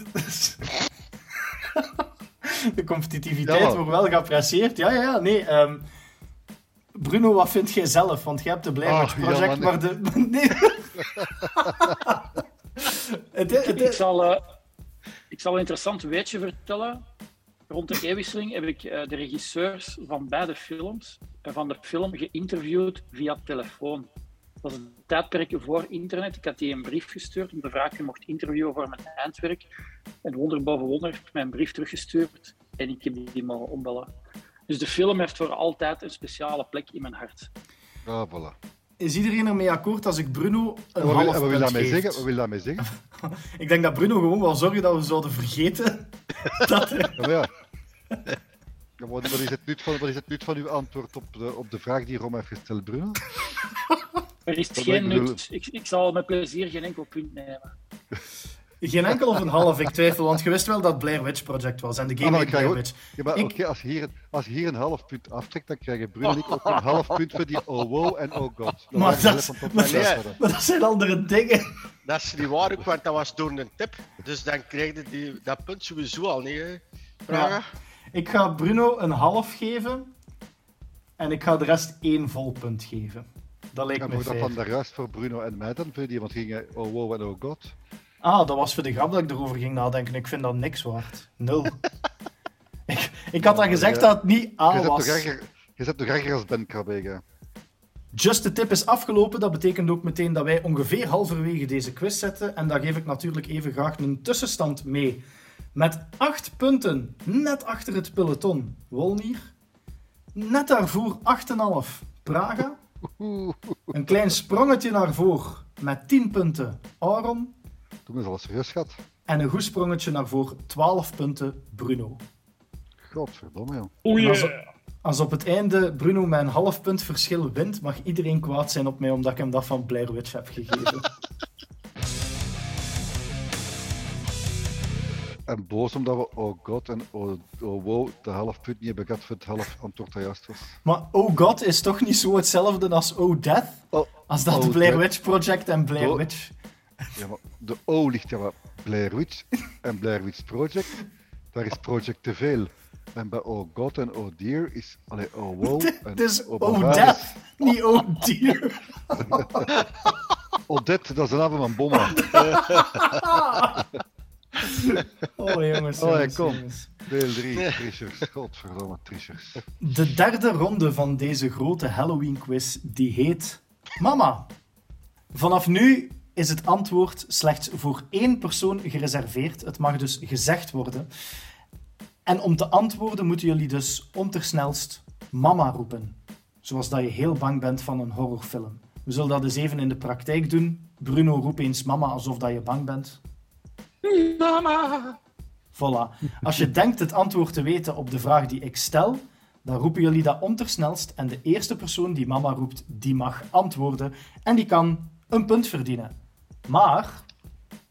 De competitiviteit Ja. wordt wel geapprecieerd. Ja, ja, ja. Nee, ehm, Bruno, wat vind jij zelf? Want jij hebt de Blair Ah, Witch ja, Project, maar maar de... Nee. het, is- het, Ik zal, eh, ik zal een interessant weetje vertellen. Rond de eeuwwisseling heb ik eh, de regisseurs van beide films, uh, van de film, geïnterviewd via telefoon. Dat was een tijdperk voor internet. Ik had die een brief gestuurd om de vraag je mocht interviewen voor mijn eindwerk. En wonder boven wonder heeft mij een brief teruggestuurd en ik heb die mogen ombellen. Dus de film heeft voor altijd een speciale plek in mijn hart. Ah, voilà. Is iedereen ermee akkoord als ik Bruno een Wat half wil, wat wil daarmee geef? zeggen? Wat wil je daarmee zeggen? Ik denk dat Bruno gewoon wil zorgen dat we zouden vergeten dat. Ja, ja. Ja, wat, is het nut van, wat is het nut van uw antwoord op de, op de vraag die Rom heeft gesteld, Bruno? Er is geen nut. Ik, ik zal met plezier geen enkel punt nemen. Geen enkel of een half, ik twijfel, want je wist wel dat Blair Witch Project was en de Ah, game maar heet ik krijg Blair ook- Witch. Ja, maar Ik- oké, als, je hier, een- als je hier een half punt aftrekt, dan krijgen Bruno en ik ook een half punt voor die oh wow en oh god. Dat Maar dat- maar nee. dat zijn andere dingen. Dat is niet waar ook, want dat was door een tip. Dus dan kreeg je die, dat punt sowieso al niet, hè, Praga. Ik ga Bruno een half geven en ik ga de rest één vol punt geven. Dat lijkt En me dat van de rest voor Bruno en mij dan, voor die, want gingen oh wow en oh god. Ah, dat was voor de grap dat ik erover ging nadenken. Ik vind dat niks waard. Nul. ik, ik had dan gezegd dat het niet Je A zet toch was. erger, je zet toch erger als Ben Just de tip is afgelopen. Dat betekent ook meteen dat wij ongeveer halverwege deze quiz zitten. En daar geef ik natuurlijk even graag een tussenstand mee. Met 8 punten, net achter het peloton, Wolnier. Net daarvoor 8,5 Praga. Een klein sprongetje naar voren met 10 punten Aaron. Toen is alles serieus schat. En een goed sprongetje naar voren 12 punten Bruno. Godverdomme, joh. Oei. Als, als op het einde Bruno met een half punt verschil wint, mag iedereen kwaad zijn op mij omdat ik hem dat van Blair Witch heb gegeven. En boos omdat we oh god en oh, oh wow de half punt niet hebben gehad voor het half antwoord dat juist was. maar Oh God is toch niet zo hetzelfde als Oh Death? Oh, Als dat Oh Blair Death. Witch Project en Blair Oh. Witch. Ja, maar de O ligt ja maar Blair Witch en Blair Witch Project. Daar is Project te veel. En bij Oh God en Oh Dear is allee, Oh Wow en Het is Oh Oh. Death, niet Oh Dear. Odette, dat is de naam van mijn bomma. Oh jongens, Oh, ja, kom. jongens. Deel 3, Trishers. Godverdomme, Trishers. De derde ronde van deze grote Halloween quiz, die heet Mama. Vanaf nu is het antwoord slechts voor één persoon gereserveerd. Het mag dus gezegd worden. En om te antwoorden moeten jullie dus ontersnelst mama roepen. Zoals dat je heel bang bent van een horrorfilm. We zullen dat eens even in de praktijk doen. Bruno, roep eens mama alsof dat je bang bent. Mama. Voilà. Als je denkt het antwoord te weten op de vraag die ik stel, dan roepen jullie dat ontersnelst en de eerste persoon die mama roept, die mag antwoorden en die kan een punt verdienen. Maar,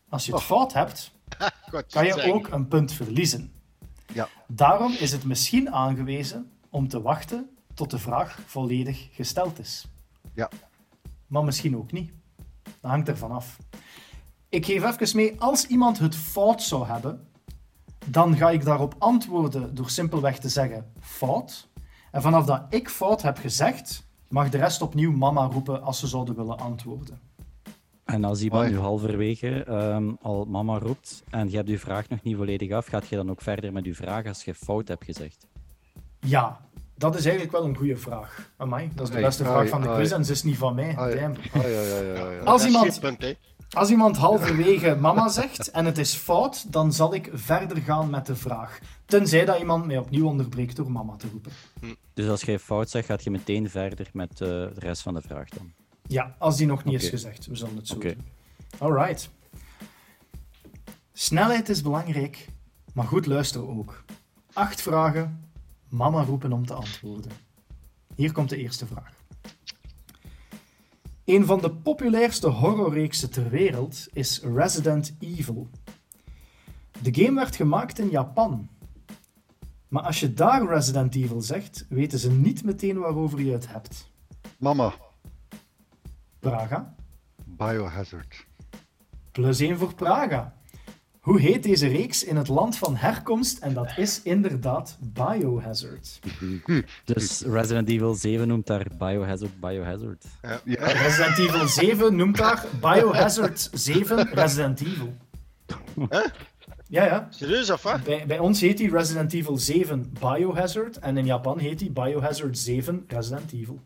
als je het fout hebt, God, kan je ook een punt verliezen. Ja. Daarom is het misschien aangewezen om te wachten tot de vraag volledig gesteld is. Ja. Maar misschien ook niet. Dat hangt ervan af. Ik geef even mee, als iemand het fout zou hebben, dan ga ik daarop antwoorden door simpelweg te zeggen fout. En vanaf dat ik fout heb gezegd, mag de rest opnieuw mama roepen als ze zouden willen antwoorden. En als iemand nu halverwege ehm, al mama roept en je hebt je vraag nog niet volledig af, gaat je dan ook verder met je vraag als je fout hebt gezegd? Ja, dat is eigenlijk wel een goede vraag. Amai, dat is de beste ai, vraag van de ai. quiz en ze is niet van mij. Damn. Als Dat is iemand-. Als iemand halverwege mama zegt en het is fout, dan zal ik verder gaan met de vraag. Tenzij dat iemand mij opnieuw onderbreekt door mama te roepen. Dus als je fout zegt, gaat je meteen verder met eh, de rest van de vraag dan. Ja, als die nog niet is gezegd. We zullen het zo Oké. doen. Alright. Snelheid is belangrijk, maar goed luisteren ook. Acht vragen, mama roepen om te antwoorden. Hier komt de eerste vraag. Een van de populairste horrorreeksen ter wereld is Resident Evil. De game werd gemaakt in Japan. Maar als je daar Resident Evil zegt, weten ze niet meteen waarover je het hebt. Mama, Praga? Biohazard. Plus 1 voor Praga. Hoe heet deze reeks in het land van herkomst? En dat is inderdaad Biohazard. Dus Resident Evil 7 noemt daar Biohazard Biohazard. Ja, Resident Evil 7 noemt daar Biohazard 7 Resident Evil. Ja, ja. Serieus of wat? Bij, bij ons heet die Resident Evil 7 Biohazard en in Japan heet die Biohazard 7 Resident Evil.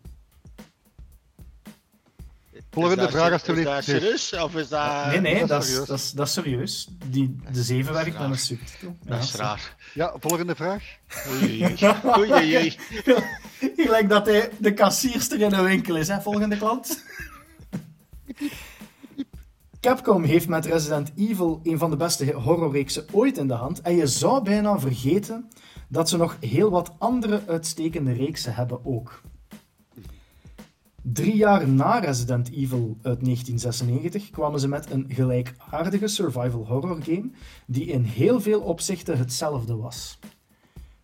Volgende Is vraag, alstublieft. Is dat serieus of is dat... nee, nee, dat dat is serieus. dat, is, dat is serieus. Die, de 7 is werkt met een subtitel. Dat is Ja, raar. Ja, volgende vraag. Oei, oei, oei. Oei. Gelijk dat hij de kassierster in een winkel is, hè? Volgende klant. Capcom heeft met Resident Evil een van de beste horrorreeksen ooit in de hand. En je zou bijna vergeten dat ze nog heel wat andere uitstekende reeksen hebben ook. Drie jaar na Resident Evil uit 1996 kwamen ze met een gelijkaardige survival horror game die in heel veel opzichten hetzelfde was.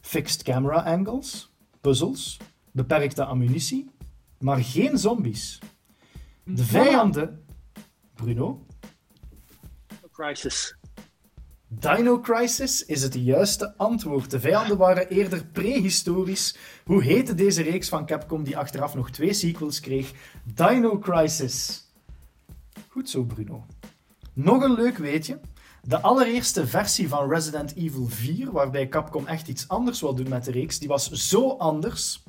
Fixed camera angles, puzzels, beperkte ammunitie, maar geen zombies. De vijanden... Bruno? Crisis. Dino Crisis is het juiste antwoord. De vijanden waren eerder prehistorisch. Hoe heette deze reeks van Capcom die achteraf nog twee sequels kreeg? Dino Crisis. Goed zo, Bruno. Nog een leuk weetje. De allereerste versie van Resident Evil 4, waarbij Capcom echt iets anders wil doen met de reeks, die was zo anders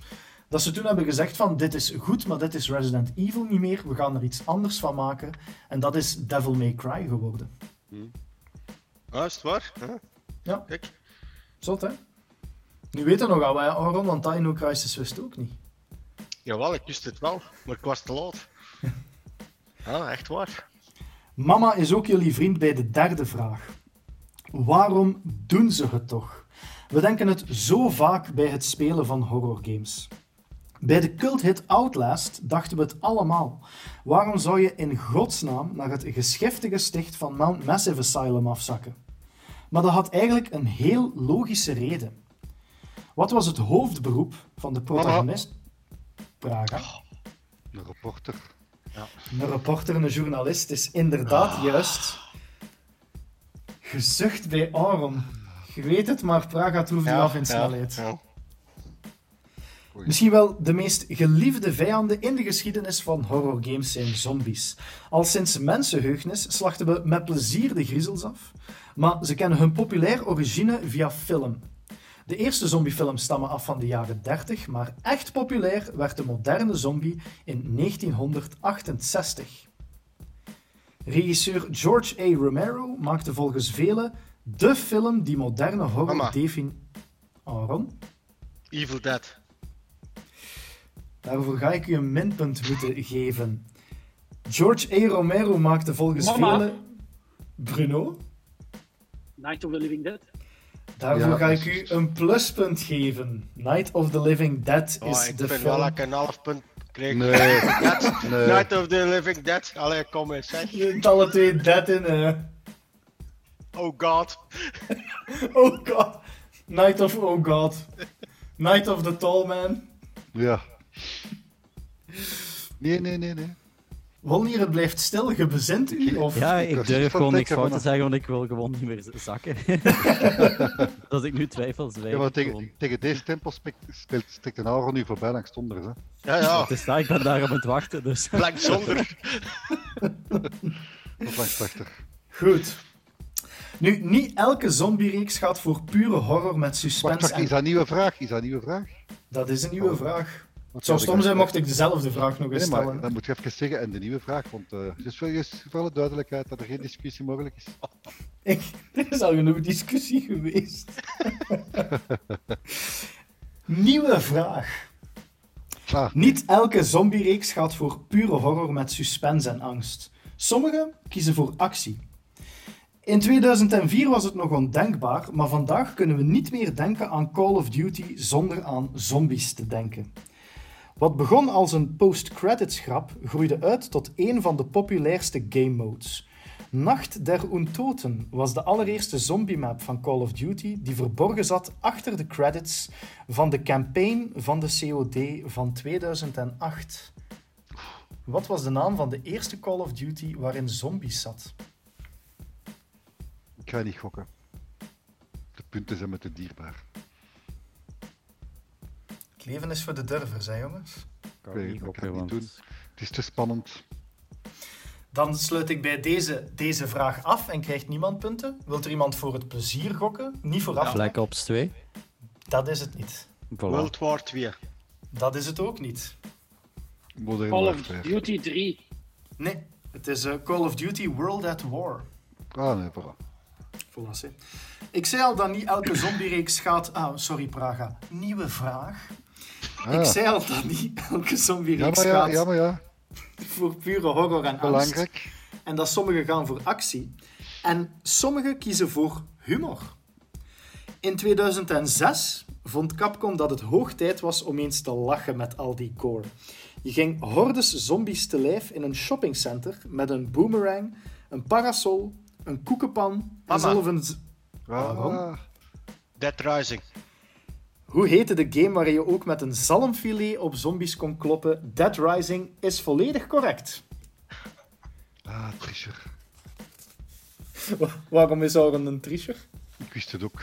dat ze toen hebben gezegd van dit is goed, maar dit is Resident Evil niet meer. We gaan er iets anders van maken. En dat is Devil May Cry geworden. Ah, is het waar? Huh? Ja. Kijk. Zot, hè? Nu weten we nog al, Aaron, want Dino Crisis wist ook niet. Jawel, ik wist het wel, maar ik was te laat. Ah, echt waar. Mama is ook jullie vriend bij de derde vraag. Waarom doen ze het toch? We denken het zo vaak bij het spelen van horrorgames. Bij de culthit Outlast dachten we het allemaal. Waarom zou je in godsnaam naar het geschiftige sticht van Mount Massive Asylum afzakken? Maar dat had eigenlijk een heel logische reden. Wat was het hoofdberoep van de protagonist? Praga. Een reporter. Een reporter, een journalist is inderdaad juist gezucht bij Aaron. Je weet het, maar Praga troeft nu af in snelheid. ja. Misschien wel de meest geliefde vijanden in de geschiedenis van horrorgames zijn zombies. Al sinds mensenheugnis slachten we met plezier de griezels af, maar ze kennen hun populair origine via film. De eerste zombiefilms stammen af van de jaren 30, maar echt populair werd de moderne zombie in 1968. Regisseur George A. Romero maakte volgens velen de film die moderne horror Mama. defin... Aaron? Evil Dead. Daarvoor ga ik u een minpunt moeten geven. George A. Romero maakte volgens Mama. velen... Bruno? Night of the Living Dead. Daarvoor Ja, ga ik u een pluspunt geven. Night of the Living Dead Oh, is ik de vind film... wel dat ik een half punt kreeg. Nee. Nee. Night of the Living Dead. Allee, kom eens, zeg. Je hebt alle twee dead in, hè. Oh god. Oh god. Night of... Oh god. Night of the Tall Man. Ja. Nee, nee, nee, nee. Wolnier, het blijft stil. Je bezint u? Of... Ja, Ik durf gewoon niks fout te zeggen, want ik wil gewoon niet meer zakken. Als ik nu twijfel, zwijg Ja, maar tegen, tegen deze tempo speelt, speelt stikt een Aaron nu voorbij langs onder. Hè. Ja, ja. Het is daar, ik ben daar op het wachten, dus... Blank zonder. Of langs achter. Goed. Nu, niet elke zombie-reeks gaat voor pure horror met suspense wacht, en is dat een nieuwe vraag? Is dat een nieuwe vraag? Dat is een nieuwe vraag. Het zou stom zijn mocht ik dezelfde vraag nog eens stellen. dan moet je even zeggen, en de nieuwe vraag, want uh, is voor, juist voor alle duidelijkheid dat er geen discussie mogelijk is. Ik, er is al genoeg discussie geweest. Nieuwe vraag. Ah, Niet elke zombie-reeks gaat voor pure horror met suspense en angst. Sommigen kiezen voor actie. In 2004 was het nog ondenkbaar, maar vandaag kunnen we niet meer denken aan Call of Duty zonder aan zombies te denken. Wat begon als een post-credits grap groeide uit tot een van de populairste game modes. Nacht der Untoten was de allereerste zombie-map van Call of Duty die verborgen zat achter de credits van de campaign van de COD van 2008. Wat was de naam van de eerste Call of Duty waarin zombies zat? ik ga niet gokken. De punten zijn me te dierbaar. Het leven is voor de durvers, hè jongens? Ik kan weet niet kan doen. Het is te spannend. Dan sluit ik bij deze, deze vraag af en krijgt niemand punten. Wilt er iemand voor het plezier gokken? Niet vooraf. Black Ops 2. Dat is het niet. Voilà. World War 2. Dat is het ook niet. Modern Call of. Duty 3. Nee, het is eh, Call of Duty World at War. Ah, nee, voilà. Voilà. Ik zei al dat niet elke zombie-reeks gaat... Ah, sorry Praga. Nieuwe vraag. Ik Ah, zei al dat niet elke ja, maar ja, gaat ja, maar ja. voor pure horror en angst. Belangrijk. En dat sommige gaan voor actie. En sommige kiezen voor humor. In 2006 vond Capcom dat het hoog tijd was om eens te lachen met al die gore. Je ging hordes zombies te lijf in een shoppingcenter met een boomerang, een parasol, een koekenpan en zelf een... Waarom? Dead Rising. Hoe heette de game waar je ook met een zalmfilet op zombies kon kloppen? Dead Rising is volledig correct. ah, tricher. Wa- Waarom is Auron een tricher? Ik wist het ook.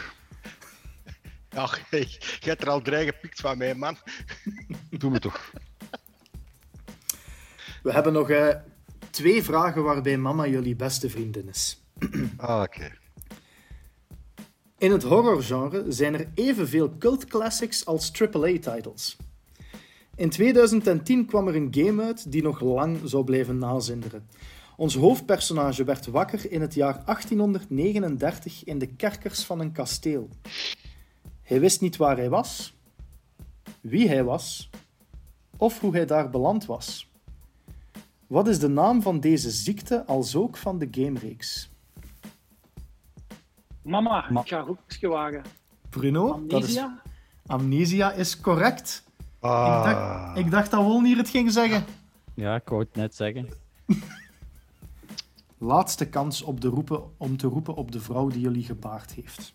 Ja, je hebt er al drie gepikt van mij, man. Doe me toch. We hebben nog eh, twee vragen waarbij mama jullie beste vriendin is. Ah, oké. In het horrorgenre zijn er evenveel cult classics als AAA-titles. In 2010 kwam er een game uit die nog lang zou blijven nazinderen. Ons hoofdpersonage werd wakker in het jaar 1839 in de kerkers van een kasteel. Hij wist niet waar hij was, wie hij was of hoe hij daar beland was. Wat is de naam van deze ziekte als ook van de gamereeks? Mama, Ma- ik ga een hoekje wagen. Bruno, dat is, Amnesia? amnesia is correct. Ik, Ah, dacht, ik dacht dat Wolnier het ging zeggen. Ja, ik wou het net zeggen. Laatste kans op de roepen, om te roepen op de vrouw die jullie gebaard heeft.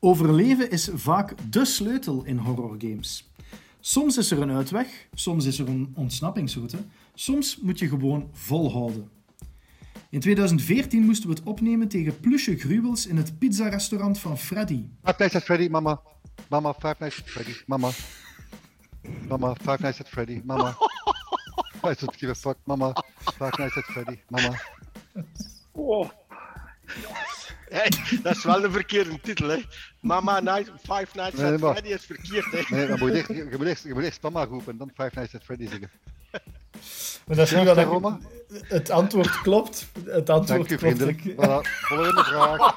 Overleven is vaak dé sleutel in horrorgames. Soms is er een uitweg, soms is er een ontsnappingsroute, soms moet je gewoon volhouden. In 2014 moesten we het opnemen tegen plusje gruwels in het pizzarestaurant van Freddy. Five Nights at Freddy, mama. Mama, Five Nights at Freddy, mama. Mama, Five Nights at Freddy, mama. I don't give a fuck, mama. Five Nights at Freddy, mama. Oh, Hey, dat is wel de verkeerde titel, hè. Mama Night, Five Nights Nee, at maar- Freddy is verkeerd, hè. Nee, dan moet je, eerst, je, moet eerst, je moet mama roepen en dan Five Nights at Freddy zingen. Maar dat is ik- Roma? Het antwoord klopt. Het antwoord Dank klopt. Voilà, volgende vraag.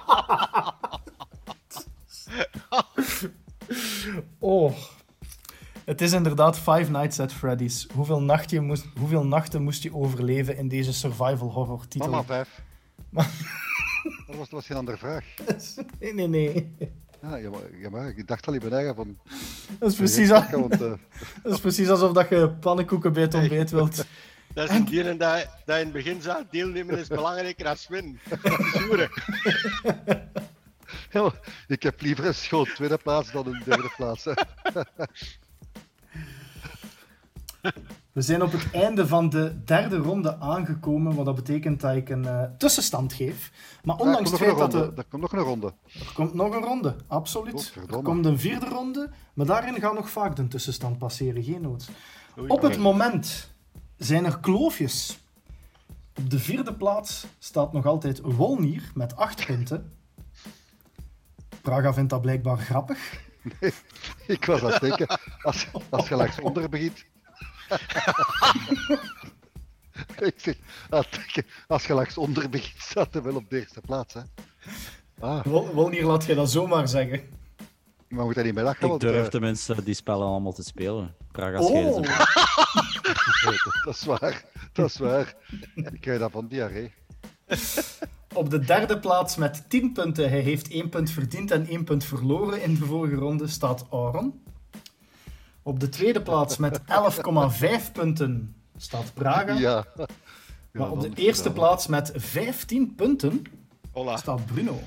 Oh. Het is inderdaad Five Nights at Freddy's. Hoeveel, nacht je moest, hoeveel nachten moest je overleven in deze survival horror titel? Mama, vijf. Ma- Dat was, dat was geen andere vraag. Nee, nee, nee. Ja, ja, maar, ja, maar ik dacht al in mijn eigen van... Dat is precies, al- Want, eh, dat is precies alsof dat je pannenkoeken bij het ontbijt wilt. Dat is een dieren dat, dat in het begin zei, deelnemen is belangrijker dan winnen. Zoeren. ja, ik heb liever een schoon tweede plaats dan een derde plaats. hè. We zijn op het einde van de derde ronde aangekomen, wat dat betekent dat ik een eh, tussenstand geef. Maar Ja, ondanks er, het feit dat de, er komt nog een ronde. er komt nog een ronde, absoluut. Er Godverdomme. komt een vierde ronde, maar daarin gaat nog vaak de tussenstand passeren, geen nood. Oei, Op het oei. moment zijn er kloofjes. Op de vierde plaats staat nog altijd Wolnier met acht punten. Praga vindt dat blijkbaar grappig. Ik was aan het denken, als, als je langs onder begint... als je langs onder begint, staat hij wel op de eerste plaats. Hè. Ah, Wolnier, laat je dat zomaar zeggen. maar moet hij niet bij lachen, Ik want durf eh, tenminste die spellen allemaal te spelen. Praga Oh, scheiden ze. dat is waar. Dat is waar. Ik krijg dat van diarree. op de derde plaats met 10 punten. Hij heeft 1 punt verdiend en 1 punt verloren in de vorige ronde staat Auron. Op de tweede plaats met 11,5 punten staat Praga. Ja. maar op de eerste plaats met 15 punten Hola. staat Bruno.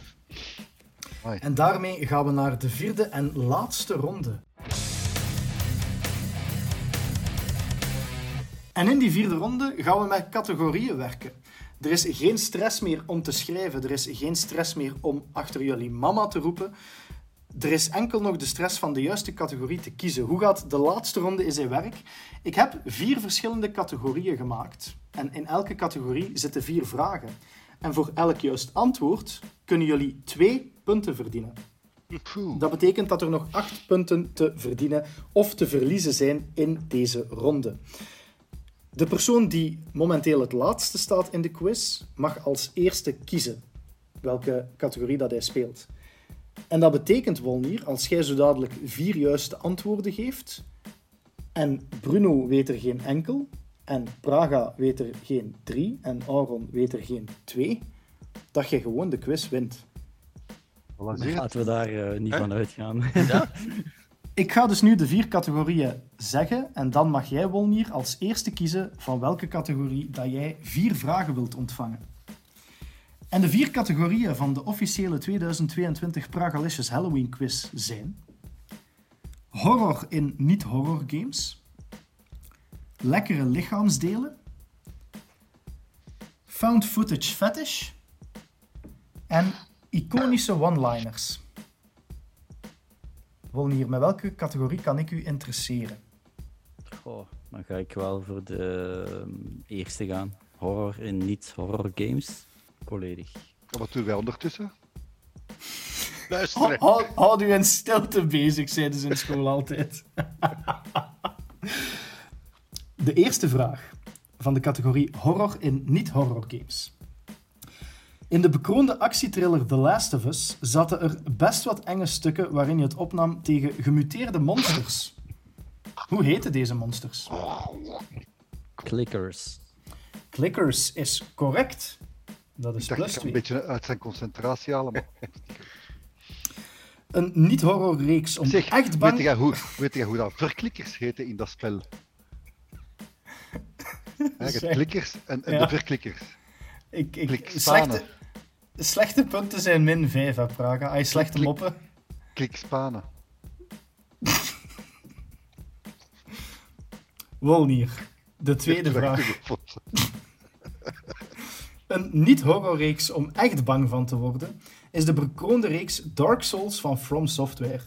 En daarmee gaan we naar de vierde en laatste ronde. En in die vierde ronde gaan we met categorieën werken. Er is geen stress meer om te schrijven, er is geen stress meer om achter jullie mama te roepen. Er is enkel nog de stress van de juiste categorie te kiezen. Hoe gaat de laatste ronde in zijn werk? Ik heb vier verschillende categorieën gemaakt. En in elke categorie zitten vier vragen. En voor elk juist antwoord kunnen jullie twee punten verdienen. Dat betekent dat er nog acht punten te verdienen of te verliezen zijn in deze ronde. De persoon die momenteel het laatste staat in de quiz mag als eerste kiezen welke categorie dat hij speelt. En dat betekent, Wolnier, als jij zo dadelijk vier juiste antwoorden geeft en Bruno weet er geen enkel en Praga weet er geen drie en Aaron weet er geen twee, dat je gewoon de quiz wint. Laten we daar eh, niet van uitgaan. Ja? Ik ga dus nu de vier categorieën zeggen en dan mag jij, Wolnier, als eerste kiezen van welke categorie dat jij vier vragen wilt ontvangen. En de vier categorieën van de officiële 2022 Pragalicious Halloween quiz zijn horror in niet-horror games, lekkere lichaamsdelen, found footage fetish en iconische one-liners. Wolnier, met welke categorie kan ik u interesseren? Goh, dan ga ik wel voor de ehm, eerste gaan. Horror in niet-horror games. Volledig. En Wat doen wij ondertussen? Luister. Houd, houd u in stilte bezig, zeiden ze in school altijd. De eerste vraag van de categorie horror in niet-horror games. In de bekroonde actietriller The Last of Us zaten er best wat enge stukken waarin je het opnam tegen gemuteerde monsters. Hoe heten deze monsters? Clickers. Clickers is correct. Dat is Ik plus ik een 2. beetje uit zijn concentratie halen. Maar... Een niet-horrorreeks om Zeg, echt weet bang... jij hoe, weet jij hoe dat verklikkers heten in dat spel? Zeg. klikkers en, en Ja. de verklikkers. Ik, ik, slechte, slechte punten zijn min 5, hè, Praga. Je slechte Klik- moppen... Klikspanen. Wolnier. De tweede vraag. Een niet-horrorreeks om echt bang van te worden is de bekroonde reeks Dark Souls van From Software.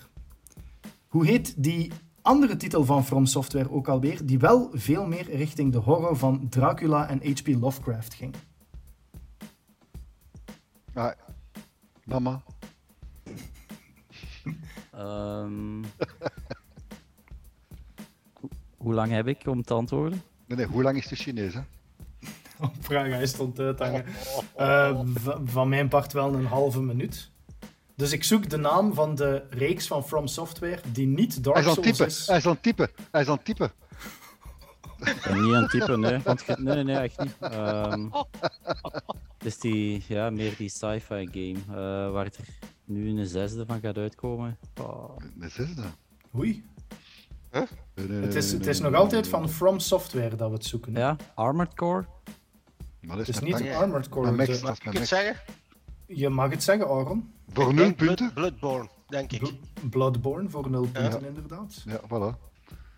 Hoe heet die andere titel van From Software ook alweer, die wel veel meer richting de horror van Dracula en H.P. Lovecraft ging? Ah, mama, Ehm, hoe- hoe lang heb ik om te antwoorden? nee, nee, hoe lang is de Chinees? Hè? Praga is stond uithangen. Eh, v- van mijn part wel een halve minuut. Dus ik zoek de naam van de reeks van From Software die niet Hij Dark Souls typen, is. hij is aan het typen, hij is aan het typen. Ik ben niet aan het typen, nee. Want, ge- nee, nee, nee, echt niet. Ehm, het is die, ja, meer die sci-fi game, eh, waar er nu een zesde van gaat uitkomen. Oh, Nee, zesde. Oei. Nee, nee, Het is, het is nog altijd van. From Software dat we het zoeken. hè. ja, Armored Core. Dat Het is niet. Ja. Armored Core. Mag ik het zeggen? Je mag het zeggen, Aaron. Voor nul punten? Bloodborne, denk ik. Bl- Bloodborne voor nul punten, inderdaad. Ja, voilà.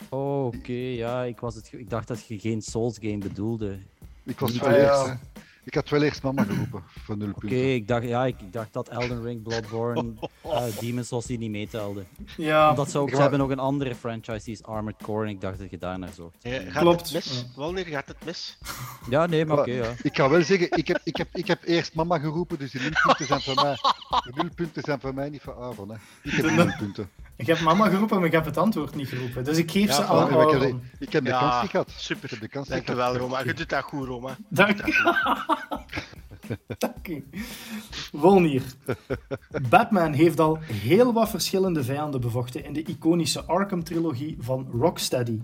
Oh, oké, ja, ik, was het, ik dacht dat je geen Souls game bedoelde. Ik was Ah, wel ja. Ik had wel eerst mama geroepen voor nul Oké, punten. ik, dacht, ja, ik, ik dacht dat Elden Ring, Bloodborne, eh Demon's Souls die niet meetelden. Ja, Omdat ze ook, ze hebben nog een andere franchise, die is Armored Core, en ik dacht dat je daar naar zocht. Ja, gaat Klopt. het mis? Ja. Wanneer gaat het mis? Ja, nee, maar oké, ja. Ik ga wel zeggen, ik heb, ik, heb, ik heb eerst mama geroepen, dus de nul punten zijn voor mij. De nul punten zijn voor mij, niet voor Aaron. Hè. Ik heb die nul punten. Ik heb mama geroepen, maar ik heb het antwoord niet geroepen. Dus ik geef Ja, ze Maar ik, heb de, ik heb de kans niet gehad. Ik super. heb de kans niet Dankjewel, gehad. Roma. Je doet dat goed, Roma. Dank Dank u. Wolnier. Batman heeft al heel wat verschillende vijanden bevochten in de iconische Arkham-trilogie van Rocksteady.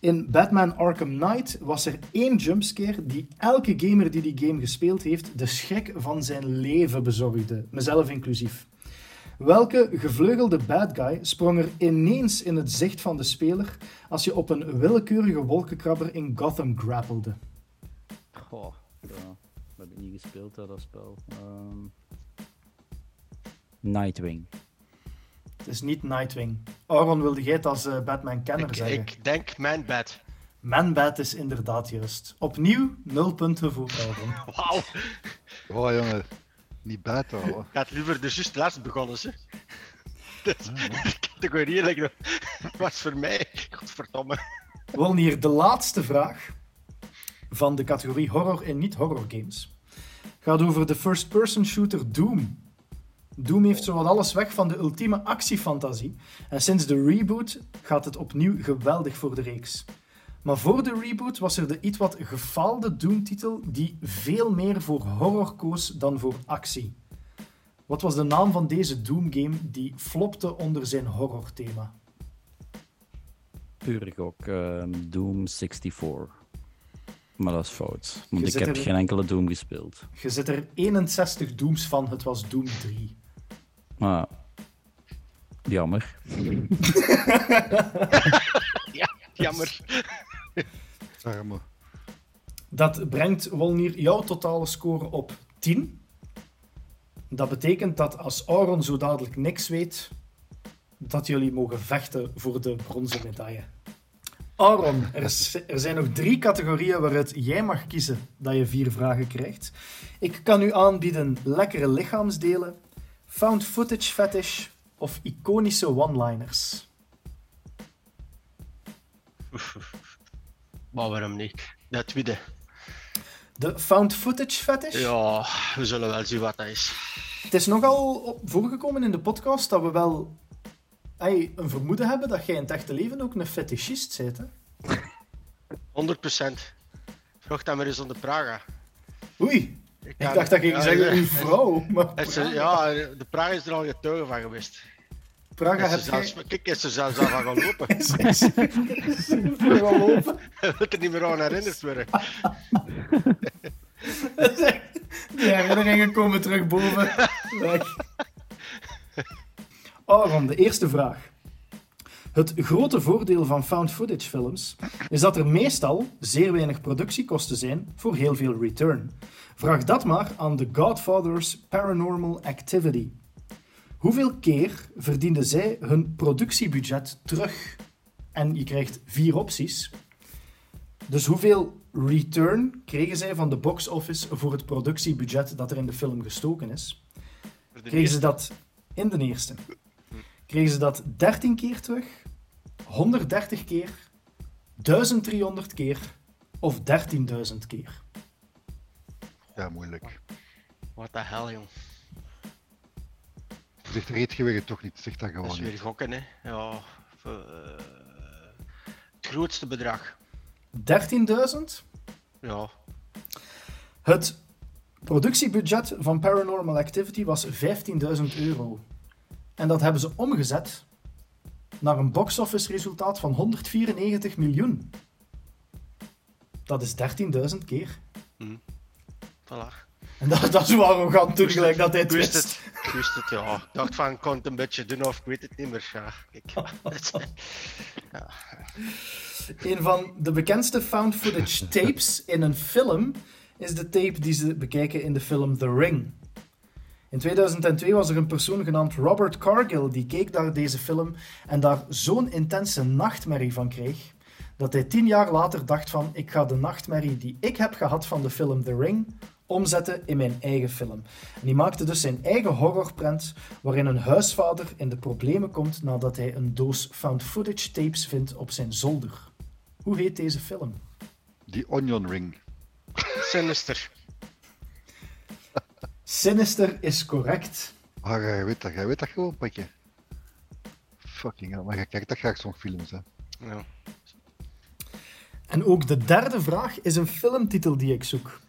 In Batman Arkham Knight was er één jumpscare die elke gamer die die game gespeeld heeft de schrik van zijn leven bezorgde, mezelf inclusief. Welke gevleugelde bad guy sprong er ineens in het zicht van de speler als je op een willekeurige wolkenkrabber in Gotham grappelde? Goh, ja. Dat heb ik niet gespeeld, dat spel. Ehm, Nightwing. Het is niet Nightwing. Aaron, wilde jij het als eh, Batman-kenner Ik, zeggen? ik denk bed. Man-Bat is inderdaad juist. Opnieuw, nul punten voor Aaron. Wauw. Oh jongen, niet buiten houden. Ik had liever de juist laatst begonnen, ze. Dus, de categorie like, was voor mij, godverdomme. We willen hier de laatste vraag van de categorie horror en niet-horror games. Gaat over de first-person shooter Doom. Doom heeft zowat alles weg van de ultieme actiefantasie. En sinds de reboot gaat het opnieuw geweldig voor de reeks. Maar voor de reboot was er de iets wat gefaalde Doom-titel die veel meer voor horror koos dan voor actie. Wat was de naam van deze Doom-game die flopte onder zijn horror-thema? Puur gok, ehm, Doom 64. Maar dat is fout, want Je ik heb er- geen enkele Doom gespeeld. Je zit er 61 Dooms van, het was Doom 3. Maar jammer. Ja, jammer. Arme. Dat brengt Wolnier jouw totale score op 10. Dat betekent dat als Auron zo dadelijk niks weet, dat jullie mogen vechten voor de bronzen medaille. Auron, er, er zijn nog drie categorieën waaruit jij mag kiezen dat je vier vragen krijgt. Ik kan u aanbieden lekkere lichaamsdelen, found footage fetish of iconische one-liners. Maar waarom niet? Dat tweede. De found footage fetish? Ja, we zullen wel zien wat dat is. Het is nogal voorgekomen in de podcast dat we wel een vermoeden hebben dat jij in het echte leven ook een fetischist bent. Hè? 100 procent. Vraag dat maar eens aan de Praga. Oei, ik dacht dat je ja, zeggen uw vrouw. Maar ja, de Praga is er al getuige van geweest. Praga Is heb zelfs, kijk, is ze zelfs gaan lopen. Is- is- is- Vooral lopen. Je wilt er niet meer aan herinnerd worden. Die herinneringen komen terug boven. Weg. Aaron, de eerste vraag. Het grote voordeel van found footage films is dat er meestal zeer weinig productiekosten zijn voor heel veel return. Vraag dat maar aan The Godfather's Paranormal Activity. Hoeveel keer verdienden zij hun productiebudget terug? En je krijgt vier opties. Dus hoeveel return kregen zij van de box office voor het productiebudget dat er in de film gestoken is? Kregen ze dat in de eerste? Kregen ze dat 13 keer terug? 130 keer? 1300 keer? Of 13.000 keer? Ja, moeilijk. Wat de hel, jong. Zegt weer toch niet, zeg dat Dat gewoon is weer niet. gokken, hè. Ja. eh, het grootste bedrag. 13.000? Ja. Het productiebudget van Paranormal Activity was 15.000 euro. En dat hebben ze omgezet naar een box-office resultaat van 194 miljoen. Dat is 13.000 keer. Voilà. En dat, dat is wel arrogant toen gelijk dat hij het wist wist. het. Ik wist het, ja. Ik dacht van, ik kon het een beetje doen of ik weet het niet meer. Ja, kijk. Een van de bekendste found footage tapes in een film is de tape die ze bekijken in de film The Ring. In 2002 was er een persoon genaamd Robert Cargill die keek naar deze film en daar zo'n intense nachtmerrie van kreeg dat hij tien jaar later dacht van ik ga de nachtmerrie die ik heb gehad van de film The Ring omzetten in mijn eigen film. En die maakte dus zijn eigen horrorprent waarin een huisvader in de problemen komt nadat hij een doos found footage tapes vindt op zijn zolder. Hoe heet deze film? Die onion ring. Sinister. Sinister is correct. Ah, jij weet dat, jij weet dat gewoon, patje. Fucking hell, maar jij kijkt dat graag zo'n films, hè. Ja. En ook de derde vraag is een filmtitel die ik zoek.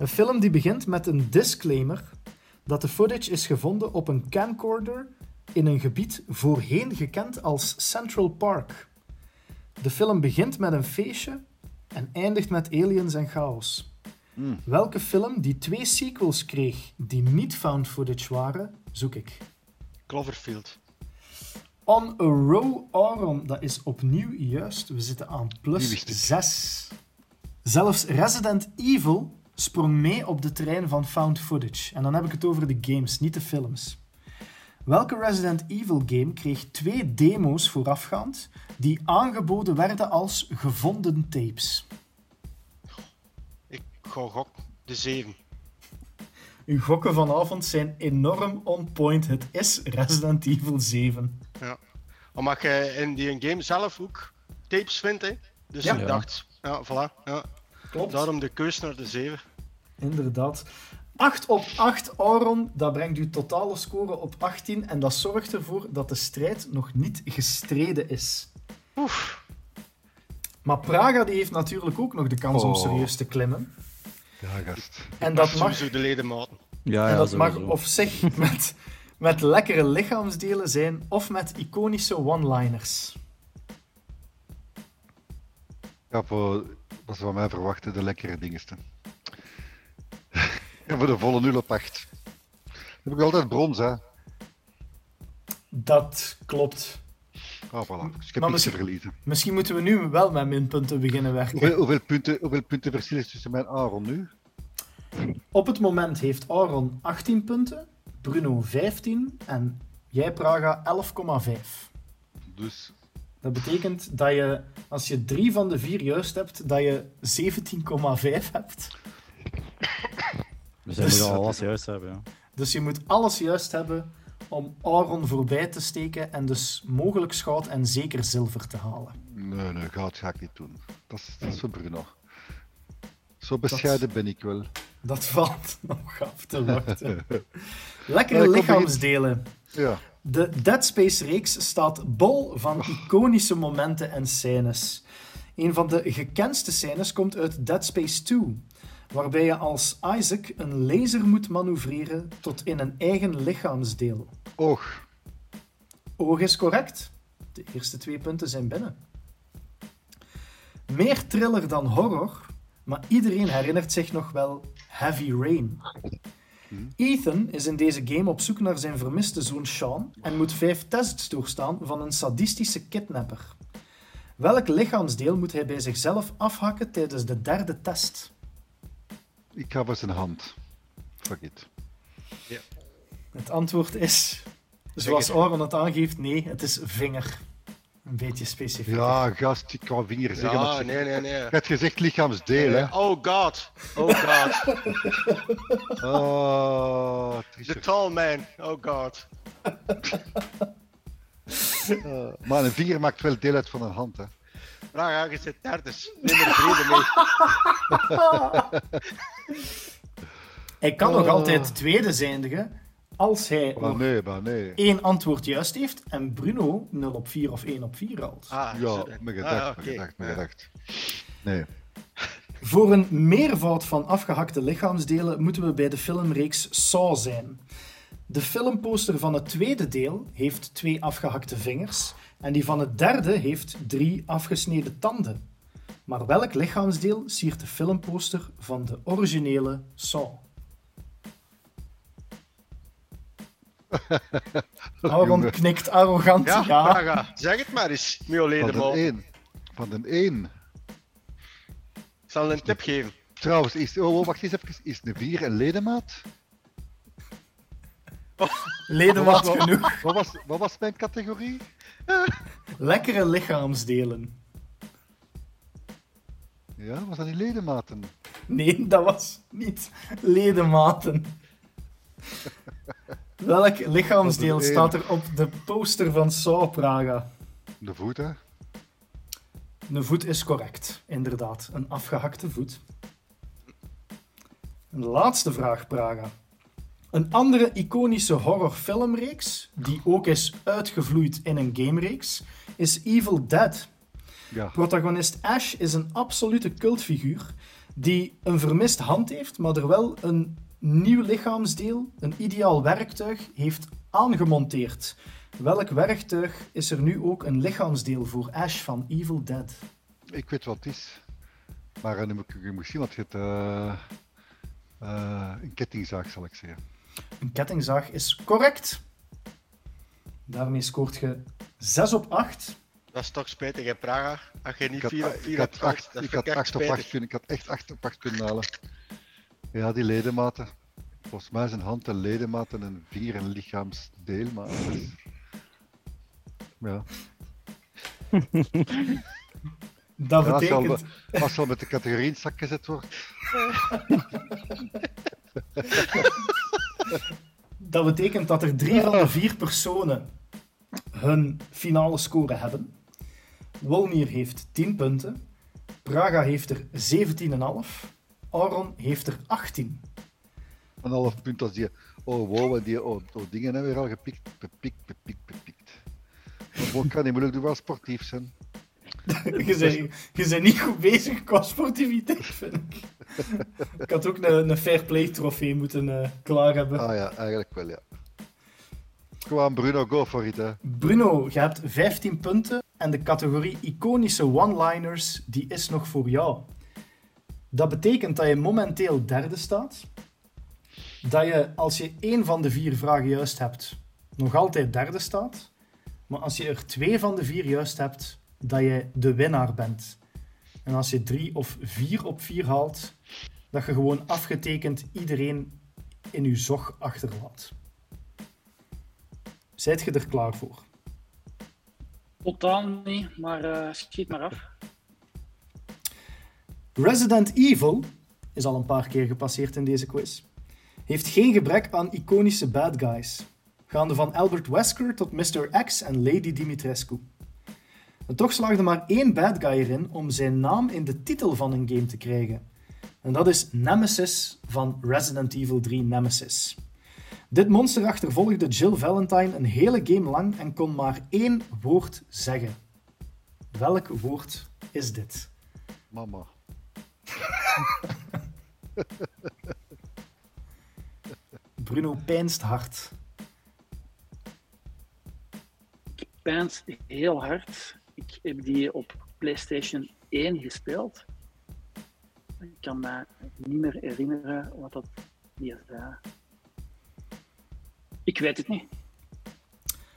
Een film die begint met een disclaimer dat de footage is gevonden op een camcorder in een gebied voorheen gekend als Central Park. De film begint met een feestje en eindigt met aliens en chaos. Welke film die twee sequels kreeg die niet found footage waren, zoek ik. Cloverfield. On a Row Auron, dat is opnieuw juist. We zitten aan plus wist ik. 6. Zelfs Resident Evil sprong mee op de trein van found footage. En dan heb ik het over de games, niet de films. Welke Resident Evil game kreeg twee demo's voorafgaand die aangeboden werden als gevonden tapes? Ik ga gok. De 7. Uw gokken vanavond zijn enorm on point. Het is Resident Evil 7. Omdat je in die game zelf ook tapes vindt, hè. Dus Ja. ik dacht, ja, voilà. Ja. Klopt. Daarom de keus naar de 7. Inderdaad. 8 op 8, Auron. Dat brengt uw totale score op 18. En dat zorgt ervoor dat de strijd nog niet gestreden is. Oef. Maar Praga die heeft natuurlijk ook nog de kans om Oh. serieus te klimmen. Ja, gast. En dat mag, Sowieso de ledematen. Ja, en ja, dat mag of zich met, met lekkere lichaamsdelen zijn of met iconische one-liners. Ja, voor wat ze van mij verwachten, de lekkere dingesten. en voor de volle 0 op 8. Heb ik altijd brons, hè? Dat klopt. Ah, voilà. Dus ik heb Maar niets te misschien- verliezen. Misschien moeten we nu wel met minpunten beginnen werken. Hoeveel, hoeveel, punten, hoeveel punten verschil is tussen mijn Aaron nu? Op het moment heeft Auron 18 punten, Bruno 15 en jij Praga 11,5. Dus Dat betekent dat je, als je drie van de vier juist hebt, dat je 17,5 hebt. We zijn Dus- nu al alles juist hebben. Ja. Dus je moet alles juist hebben om Auron voorbij te steken en dus mogelijk goud en zeker zilver te halen. nee, nee, goud ga ik niet doen. Dat is, dat is voor Bruno. Zo bescheiden ben ik wel. Dat valt nog af te wachten. Lekkere lichaamsdelen. Ja, De Dead Space-reeks staat bol van iconische momenten en scènes. Een van de gekendste scènes komt uit Dead Space 2, waarbij je als Isaac een laser moet manoeuvreren tot in een eigen lichaamsdeel. oog. Oog is correct. De eerste twee punten zijn binnen. Meer thriller dan horror, maar iedereen herinnert zich nog wel Heavy Rain. Ethan is in deze game op zoek naar zijn vermiste zoon Sean en moet vijf tests doorstaan van een sadistische kidnapper. Welk lichaamsdeel moet hij bij zichzelf afhakken tijdens de derde test? Ik ga voor zijn hand. Fuck it. Het antwoord is, zoals Aaron het aangeeft, nee, het is vinger. Een beetje specifiek. Ja, gast, ik kan vinger zeggen. Ja, nee, nee, nee. Je hebt gezegd lichaamsdeel, hè? Oh god. Oh god. Oh, The tall man. Oh god. Eh, maar een vinger maakt wel deel uit van een hand, hè? Vraag je zit derders. Neem er vrede mee. Hij kan nog Oh. altijd tweede zijndigen als hij Maar nee, maar nee. één antwoord juist heeft en Bruno 0 op 4 of 1 op 4 haalt. Ah, Ja, Ah, gedacht, oké. mijn gedacht, gedacht. Nee. Voor een meervoud van afgehakte lichaamsdelen moeten we bij de filmreeks Saw zijn. De filmposter van het tweede deel heeft twee afgehakte vingers en die van het derde heeft drie afgesneden tanden. Maar welk lichaamsdeel siert de filmposter van de originele Saw? Aaron Jongen. knikt arrogant. Ja. Zeg het maar eens, Mio Van de Ledemaal. Ik één. Van de één. zal een tip geven. Trouwens, is, oh, oh, wacht eens even. Is de vier een ledemaat? ledemaat genoeg. Wat was, wat was mijn categorie? Lekkere lichaamsdelen. Ja, was dat die ledematen? Nee, dat was niet ledematen. Welk lichaamsdeel staat er op de poster van Saw Praga? De voet, hè? Een voet is correct, inderdaad. Een afgehakte voet. Een laatste vraag, Praga. Een andere iconische horrorfilmreeks, die ook is uitgevloeid in een gamereeks, is Evil Dead. Ja. Protagonist Ash is een absolute cultfiguur die een vermist hand heeft, maar er wel een nieuw lichaamsdeel, een ideaal werktuig, heeft aangemonteerd. Welk werktuig is er nu ook een lichaamsdeel voor Ash van Evil Dead? Ik weet wat het is. Maar eh, nu moet ik je moet zien, want je hebt eh, een kettingzaag, zal ik zeggen. Een kettingzaag is correct. Daarmee scoort je 6 op 8. Dat is toch spijtig, hè, Praga? Als je niet Ik had, 4 op ik 4 had, hebt gehad, acht, dat ik vind had ik echt 8 op 8 spijtig. kunnen, ik had echt 8 op 8 kunnen halen. Ja, die ledematen. Volgens mij is een hand een ledemaat en een vinger een lichaamsdeel, maar... Ja. Dat Ja, als, je al, betekent... als je al met de categorie in het zak gezet wordt. Dat betekent dat er drie van de vier personen hun finale score hebben. Wolnier heeft 10 punten. Praga heeft er 17,5. Aron heeft er 18. Een half punt als die. Oh wow, die oh, dingen hebben weer al gepikt. Bepikt, bepikt, bepikt. Maar kan niet moeilijk doen wel sportief zijn. je, bent, je bent niet goed bezig qua sportiviteit, vind ik. ik had ook een, een fair play trofee moeten uh, klaar hebben. Ah ja, eigenlijk wel, ja. Gewoon Bruno, go for it. Hè. Bruno, je hebt 15 punten en de categorie iconische one-liners die is nog voor jou. Dat betekent dat je momenteel derde staat. Dat je, als je één van de vier vragen juist hebt, nog altijd derde staat. Maar als je er twee van de vier juist hebt, dat je de winnaar bent. En als je drie of vier op vier haalt, dat je gewoon afgetekend iedereen in je zog achterlaat. Zijt je er klaar voor? Totaal niet, maar uh, schiet maar af. Resident Evil is al een paar keer gepasseerd in deze quiz. Heeft geen gebrek aan iconische bad guys. Gaande van Albert Wesker tot Mr. X en Lady Dimitrescu. En toch slaagde maar één bad guy erin om zijn naam in de titel van een game te krijgen. En dat is Nemesis van Resident Evil 3 Nemesis. Dit monster achtervolgde Jill Valentine een hele game lang en kon maar één woord zeggen. Welk woord is dit? Mama. Bruno pijnst hard. Ik pijnst heel hard. Ik heb die op PlayStation 1 gespeeld. Ik kan me niet meer herinneren wat dat hier zei. Ik weet het niet.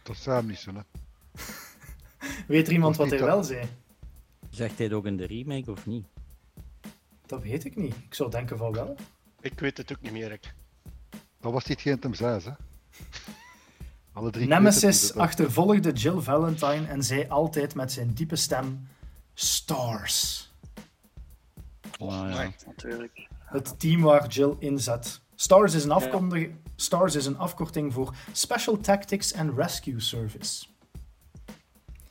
Dat zou niet zo, hè. Weet er iemand wat hij wel zei? Zegt hij het ook in de remake of niet? Dat weet ik niet. Ik zou denken van wel. Ik weet het ook niet meer, ik. Dat was dit geen Tem 6, hè? Alle drie Nemesis achtervolgde Jill Valentine en zei altijd met zijn diepe stem: Stars. Oh, ja. Natuurlijk. Het team waar Jill in zat. Stars is, een Stars is een afkorting voor Special Tactics and Rescue Service.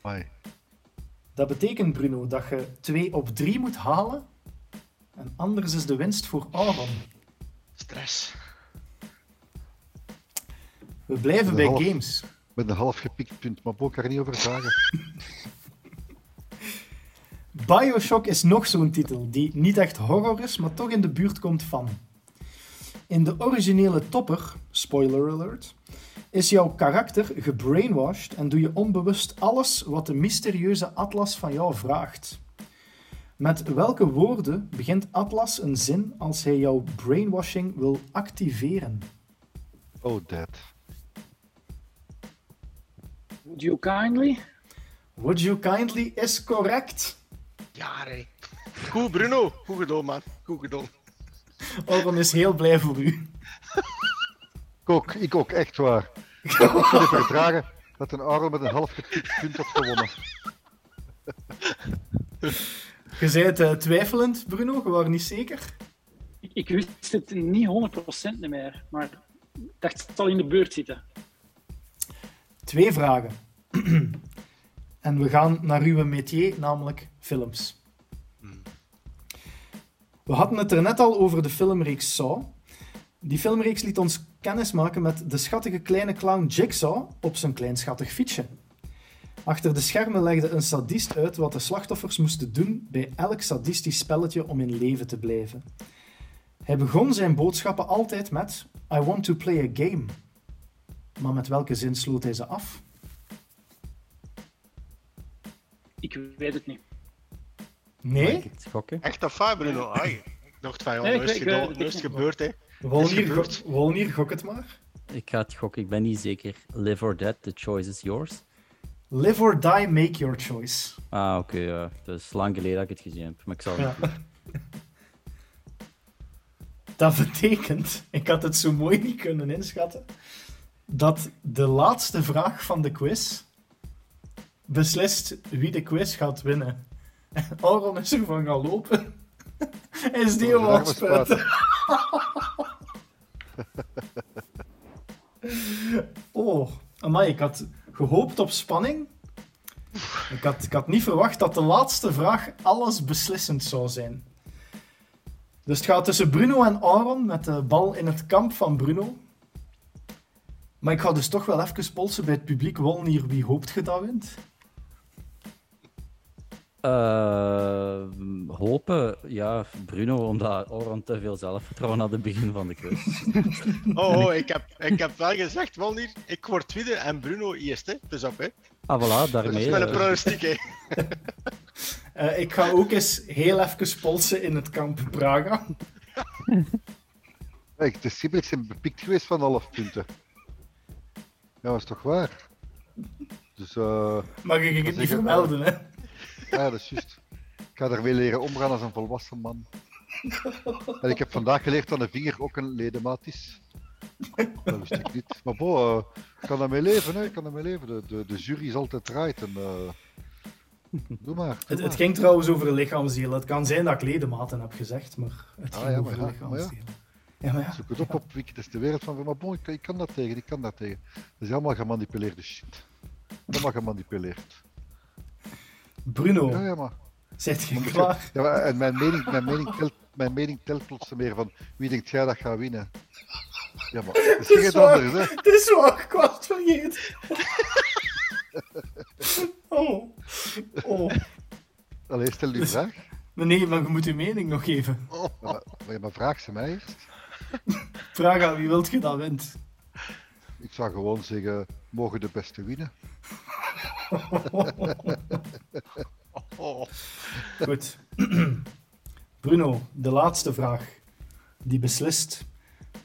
Hoi. Dat betekent, Bruno, dat je 2 op 3 moet halen. En anders is de winst voor Aaron. Stress. We blijven bij games. Met een half gepikt punt, maar ik er niet over vragen. Bioshock is nog zo'n titel die niet echt horror is, maar toch in de buurt komt van. In de originele topper, spoiler alert, is jouw karakter gebrainwashed en doe je onbewust alles wat de mysterieuze Atlas van jou vraagt. Met welke woorden begint Atlas een zin als hij jouw brainwashing wil activeren? Oh, that. Would you kindly? Would you kindly is correct. Ja, nee. Goed, Bruno. Goed gedaan, man. Goed gedaan. Orban is heel blij voor u. Ik ook, ik ook echt waar. Ik kan niet verdragen dat een Arel met een half getikt punt had gewonnen. Je zei het uh, twijfelend, Bruno. Je was niet zeker. Ik, ik wist het niet 100% meer, maar ik dacht het zal in de beurt zitten. Twee vragen. en we gaan naar uw métier, namelijk films. We hadden het er net al over de filmreeks Saw. Die filmreeks liet ons kennis maken met de schattige kleine clown Jigsaw op zijn kleinschattig fietsje. Achter de schermen legde een sadist uit wat de slachtoffers moesten doen bij elk sadistisch spelletje om in leven te blijven. Hij begon zijn boodschappen altijd met I want to play a game. Maar met welke zin sloot hij ze af? Ik weet het niet. Nee? Echt waar, Bruno? Ai, ik dacht van, ja, nee, is gebeurd, hè. Wolnier, gok het maar. Ik ga het gokken, ik ben niet zeker. Live or dead, the choice is yours. Live or die, make your choice. Ah, oké, okay, ja. Het is lang geleden dat ik het gezien heb, maar ik zal ja. Dat betekent, ik had het zo mooi niet kunnen inschatten, dat de laatste vraag van de quiz beslist wie de quiz gaat winnen. Aron is ervan gaan lopen. is die al Oh, amai, ik had gehoopt op spanning. Ik had, ik had niet verwacht dat de laatste vraag alles beslissend zou zijn. Dus het gaat tussen Bruno en Aaron met de bal in het kamp van Bruno. Maar ik ga dus toch wel even polsen bij het publiek. Wolnier, wie hoopt je dat wint? Uh, hopen, ja, Bruno, omdat Oran te veel zelfvertrouwen had het begin van de quiz. oh, oh, ik, heb, ik heb wel gezegd, Wolnier, ik word tweede en Bruno eerste. Dus op, hè. Ah, voilà, daarmee. Dat is mijn pronostiek, hè. uh, ik ga ook eens heel even polsen in het kamp Praga. Kijk, de Sibrix zijn bepikt geweest van half punten. Ja, dat is toch waar? Dus, uh, Mag ik het niet vermelden, hè? Ja, dat is juist. Ik ga weer leren omgaan als een volwassen man. En ik heb vandaag geleerd dat een vinger ook een ledemaat is. Dat wist ik niet. Maar bo, uh, ik kan daarmee leven, hè. Ik kan daarmee leven. De, de, de jury is altijd right. En, uh, doe maar. Doe het, maar. het, ging trouwens over lichaamsdeel. Het kan zijn dat ik ledematen heb gezegd, maar het ging ah, ja, over maar ja, lichaamsdeel. Ja. Maar ja. Zoek het op op Wiki, dat is de wereld van. Maar bon, ik, ik kan dat tegen, ik kan dat tegen. Dat is allemaal gemanipuleerde shit. Allemaal gemanipuleerd. Bruno, Ja, ja, maar. zit je je- klaar? Ja, maar, en mijn mening, mijn, mening telt, mijn mening telt plots meer van wie denkt jij dat gaat winnen? Ja, maar dat is Het is waar. anders, hè? Het is waar, ik was het vergeten. Oh. oh. Allee, stel die vraag. Maar nee, maar je moet je mening nog geven. Ja, maar, maar, maar vraag ze mij eerst. Vraag aan wie wilt je dat wint? Ik zou gewoon zeggen, mogen de beste winnen. Oh. Goed. Bruno, de laatste vraag. Die beslist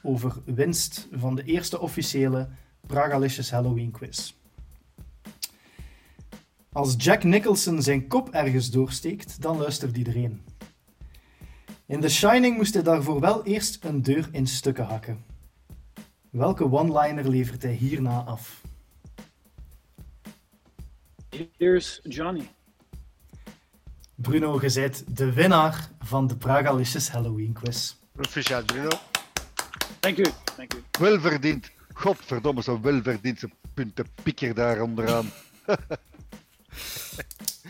over winst van de eerste officiële Pragalicious Halloween quiz. Als Jack Nicholson zijn kop ergens doorsteekt, dan luistert iedereen. In The Shining moest hij daarvoor wel eerst een deur in stukken hakken. Welke one-liner levert hij hierna af? Here's Johnny. Bruno, je bent de winnaar van de Pragalicious Halloween quiz. Proficiat, Bruno. Dank u. Dank u. Welverdiend. Godverdomme, zo'n welverdiend punten pikker daar onderaan.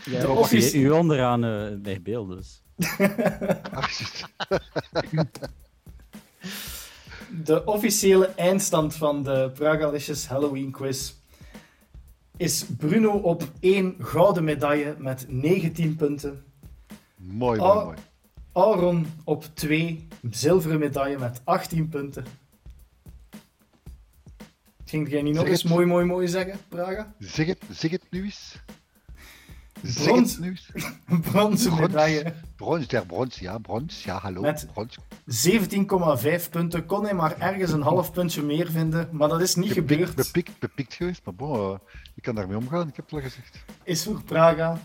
Ja, De of je, u onderaan eh bij beeld dus. De officiële eindstand van de Pragalicious Halloween quiz is Bruno op één gouden medaille met 19 punten. Mooi, mooi, mooi. Aaron op 2 zilveren medaille met 18 punten. Ging jij niet nog eens mooi, mooi, mooi zeggen, Praga? Zeg het, zeg het nu eens. Brons. Bronzen Brons. medaille Brons, der brons, ja, brons, ja, hallo. Met- Brons. 17,5 punten. Kon hij maar ergens een half puntje meer vinden, maar dat is niet Bepikt, gebeurd. bepikt, bepikt geweest, maar bon, eh, ik kan daarmee omgaan, ik heb het al gezegd. is voor Praga.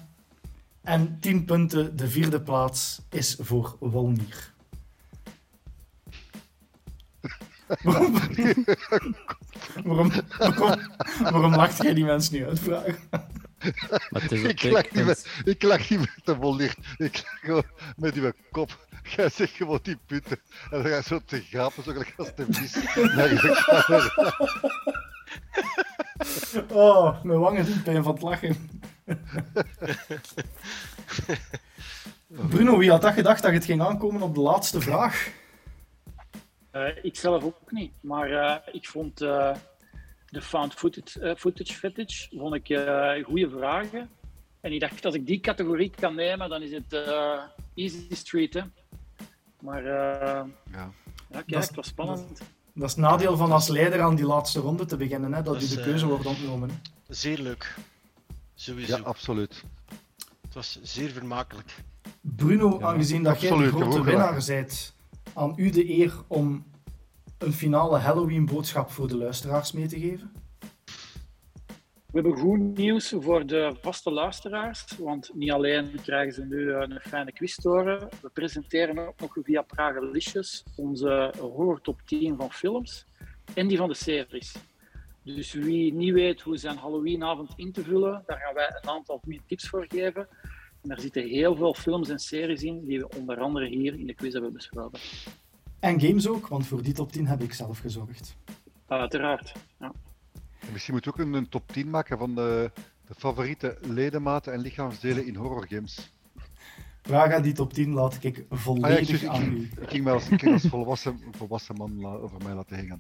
En 10 punten, de vierde plaats, is voor Wolnier. waarom, waarom, waarom, waarom lacht jij die mensen nu uit, Praga? Maar het is Ik lach, niet met, ik lach niet met de vollicht, ik lach gewoon met uw kop. Jij zegt gewoon die punten en dan ga je zo te grapen, zo gelijk als de vis. Oh, mijn wangen doen pijn van het lachen. Bruno, wie had dat gedacht dat het ging aankomen op de laatste vraag? Eh, ik zelf ook niet, maar eh, ik vond eh, de found footage, eh, footage fetish vond ik eh goede vragen. En ik dacht, als ik die categorie kan nemen, dan is het eh, easy street. Hè. Maar eh, Ja. ja, kijk, Dat is- het was spannend. Dat is het nadeel van als leider aan die laatste ronde te beginnen, hè, dat u Dat is, de keuze wordt ontnomen. hè. Zeer leuk. Sowieso. ja, absoluut. Het was zeer vermakelijk. Bruno, Ja, aangezien dat jij de grote winnaar bent, aan u de eer om een finale Halloween-boodschap voor de luisteraars mee te geven. We hebben goed nieuws voor de vaste luisteraars, want niet alleen krijgen ze nu eh, een fijne quiz horen, we presenteren ook nog via Pragalicious onze horror top 10 van films en die van de series. Dus wie niet weet hoe zijn Halloweenavond in te vullen, daar gaan wij een aantal tips voor geven. En daar zitten heel veel films en series in die we onder andere hier in de quiz hebben besproken. En games ook, want voor die top 10 heb ik zelf gezorgd. Uiteraard. Ja. Misschien moet je ook een, top 10 maken van de, de favoriete ledematen en lichaamsdelen in horrorgames. Praga, die top 10 laat ik Ah, ja, volledig excuus, aan u. ik, ging mij als, ik ging als volwassen, volwassen man la- over mij laten hangen.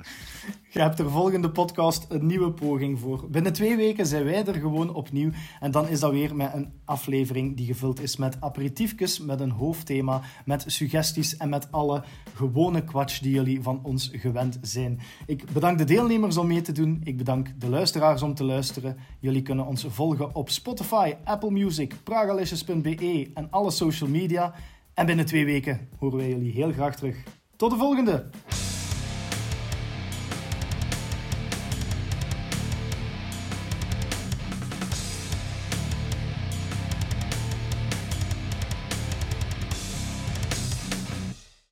Je hebt er volgende podcast een nieuwe poging voor. Binnen twee weken zijn wij er gewoon opnieuw. En dan is dat weer met een aflevering die gevuld is met aperitiefjes, met een hoofdthema, met suggesties en met alle gewone kwatsch die jullie van ons gewend zijn. Ik bedank de deelnemers om mee te doen. Ik bedank de luisteraars om te luisteren. Jullie kunnen ons volgen op Spotify, Apple Music, pragalicious.be en alle social media. En binnen twee weken horen wij jullie heel graag terug. Tot de volgende!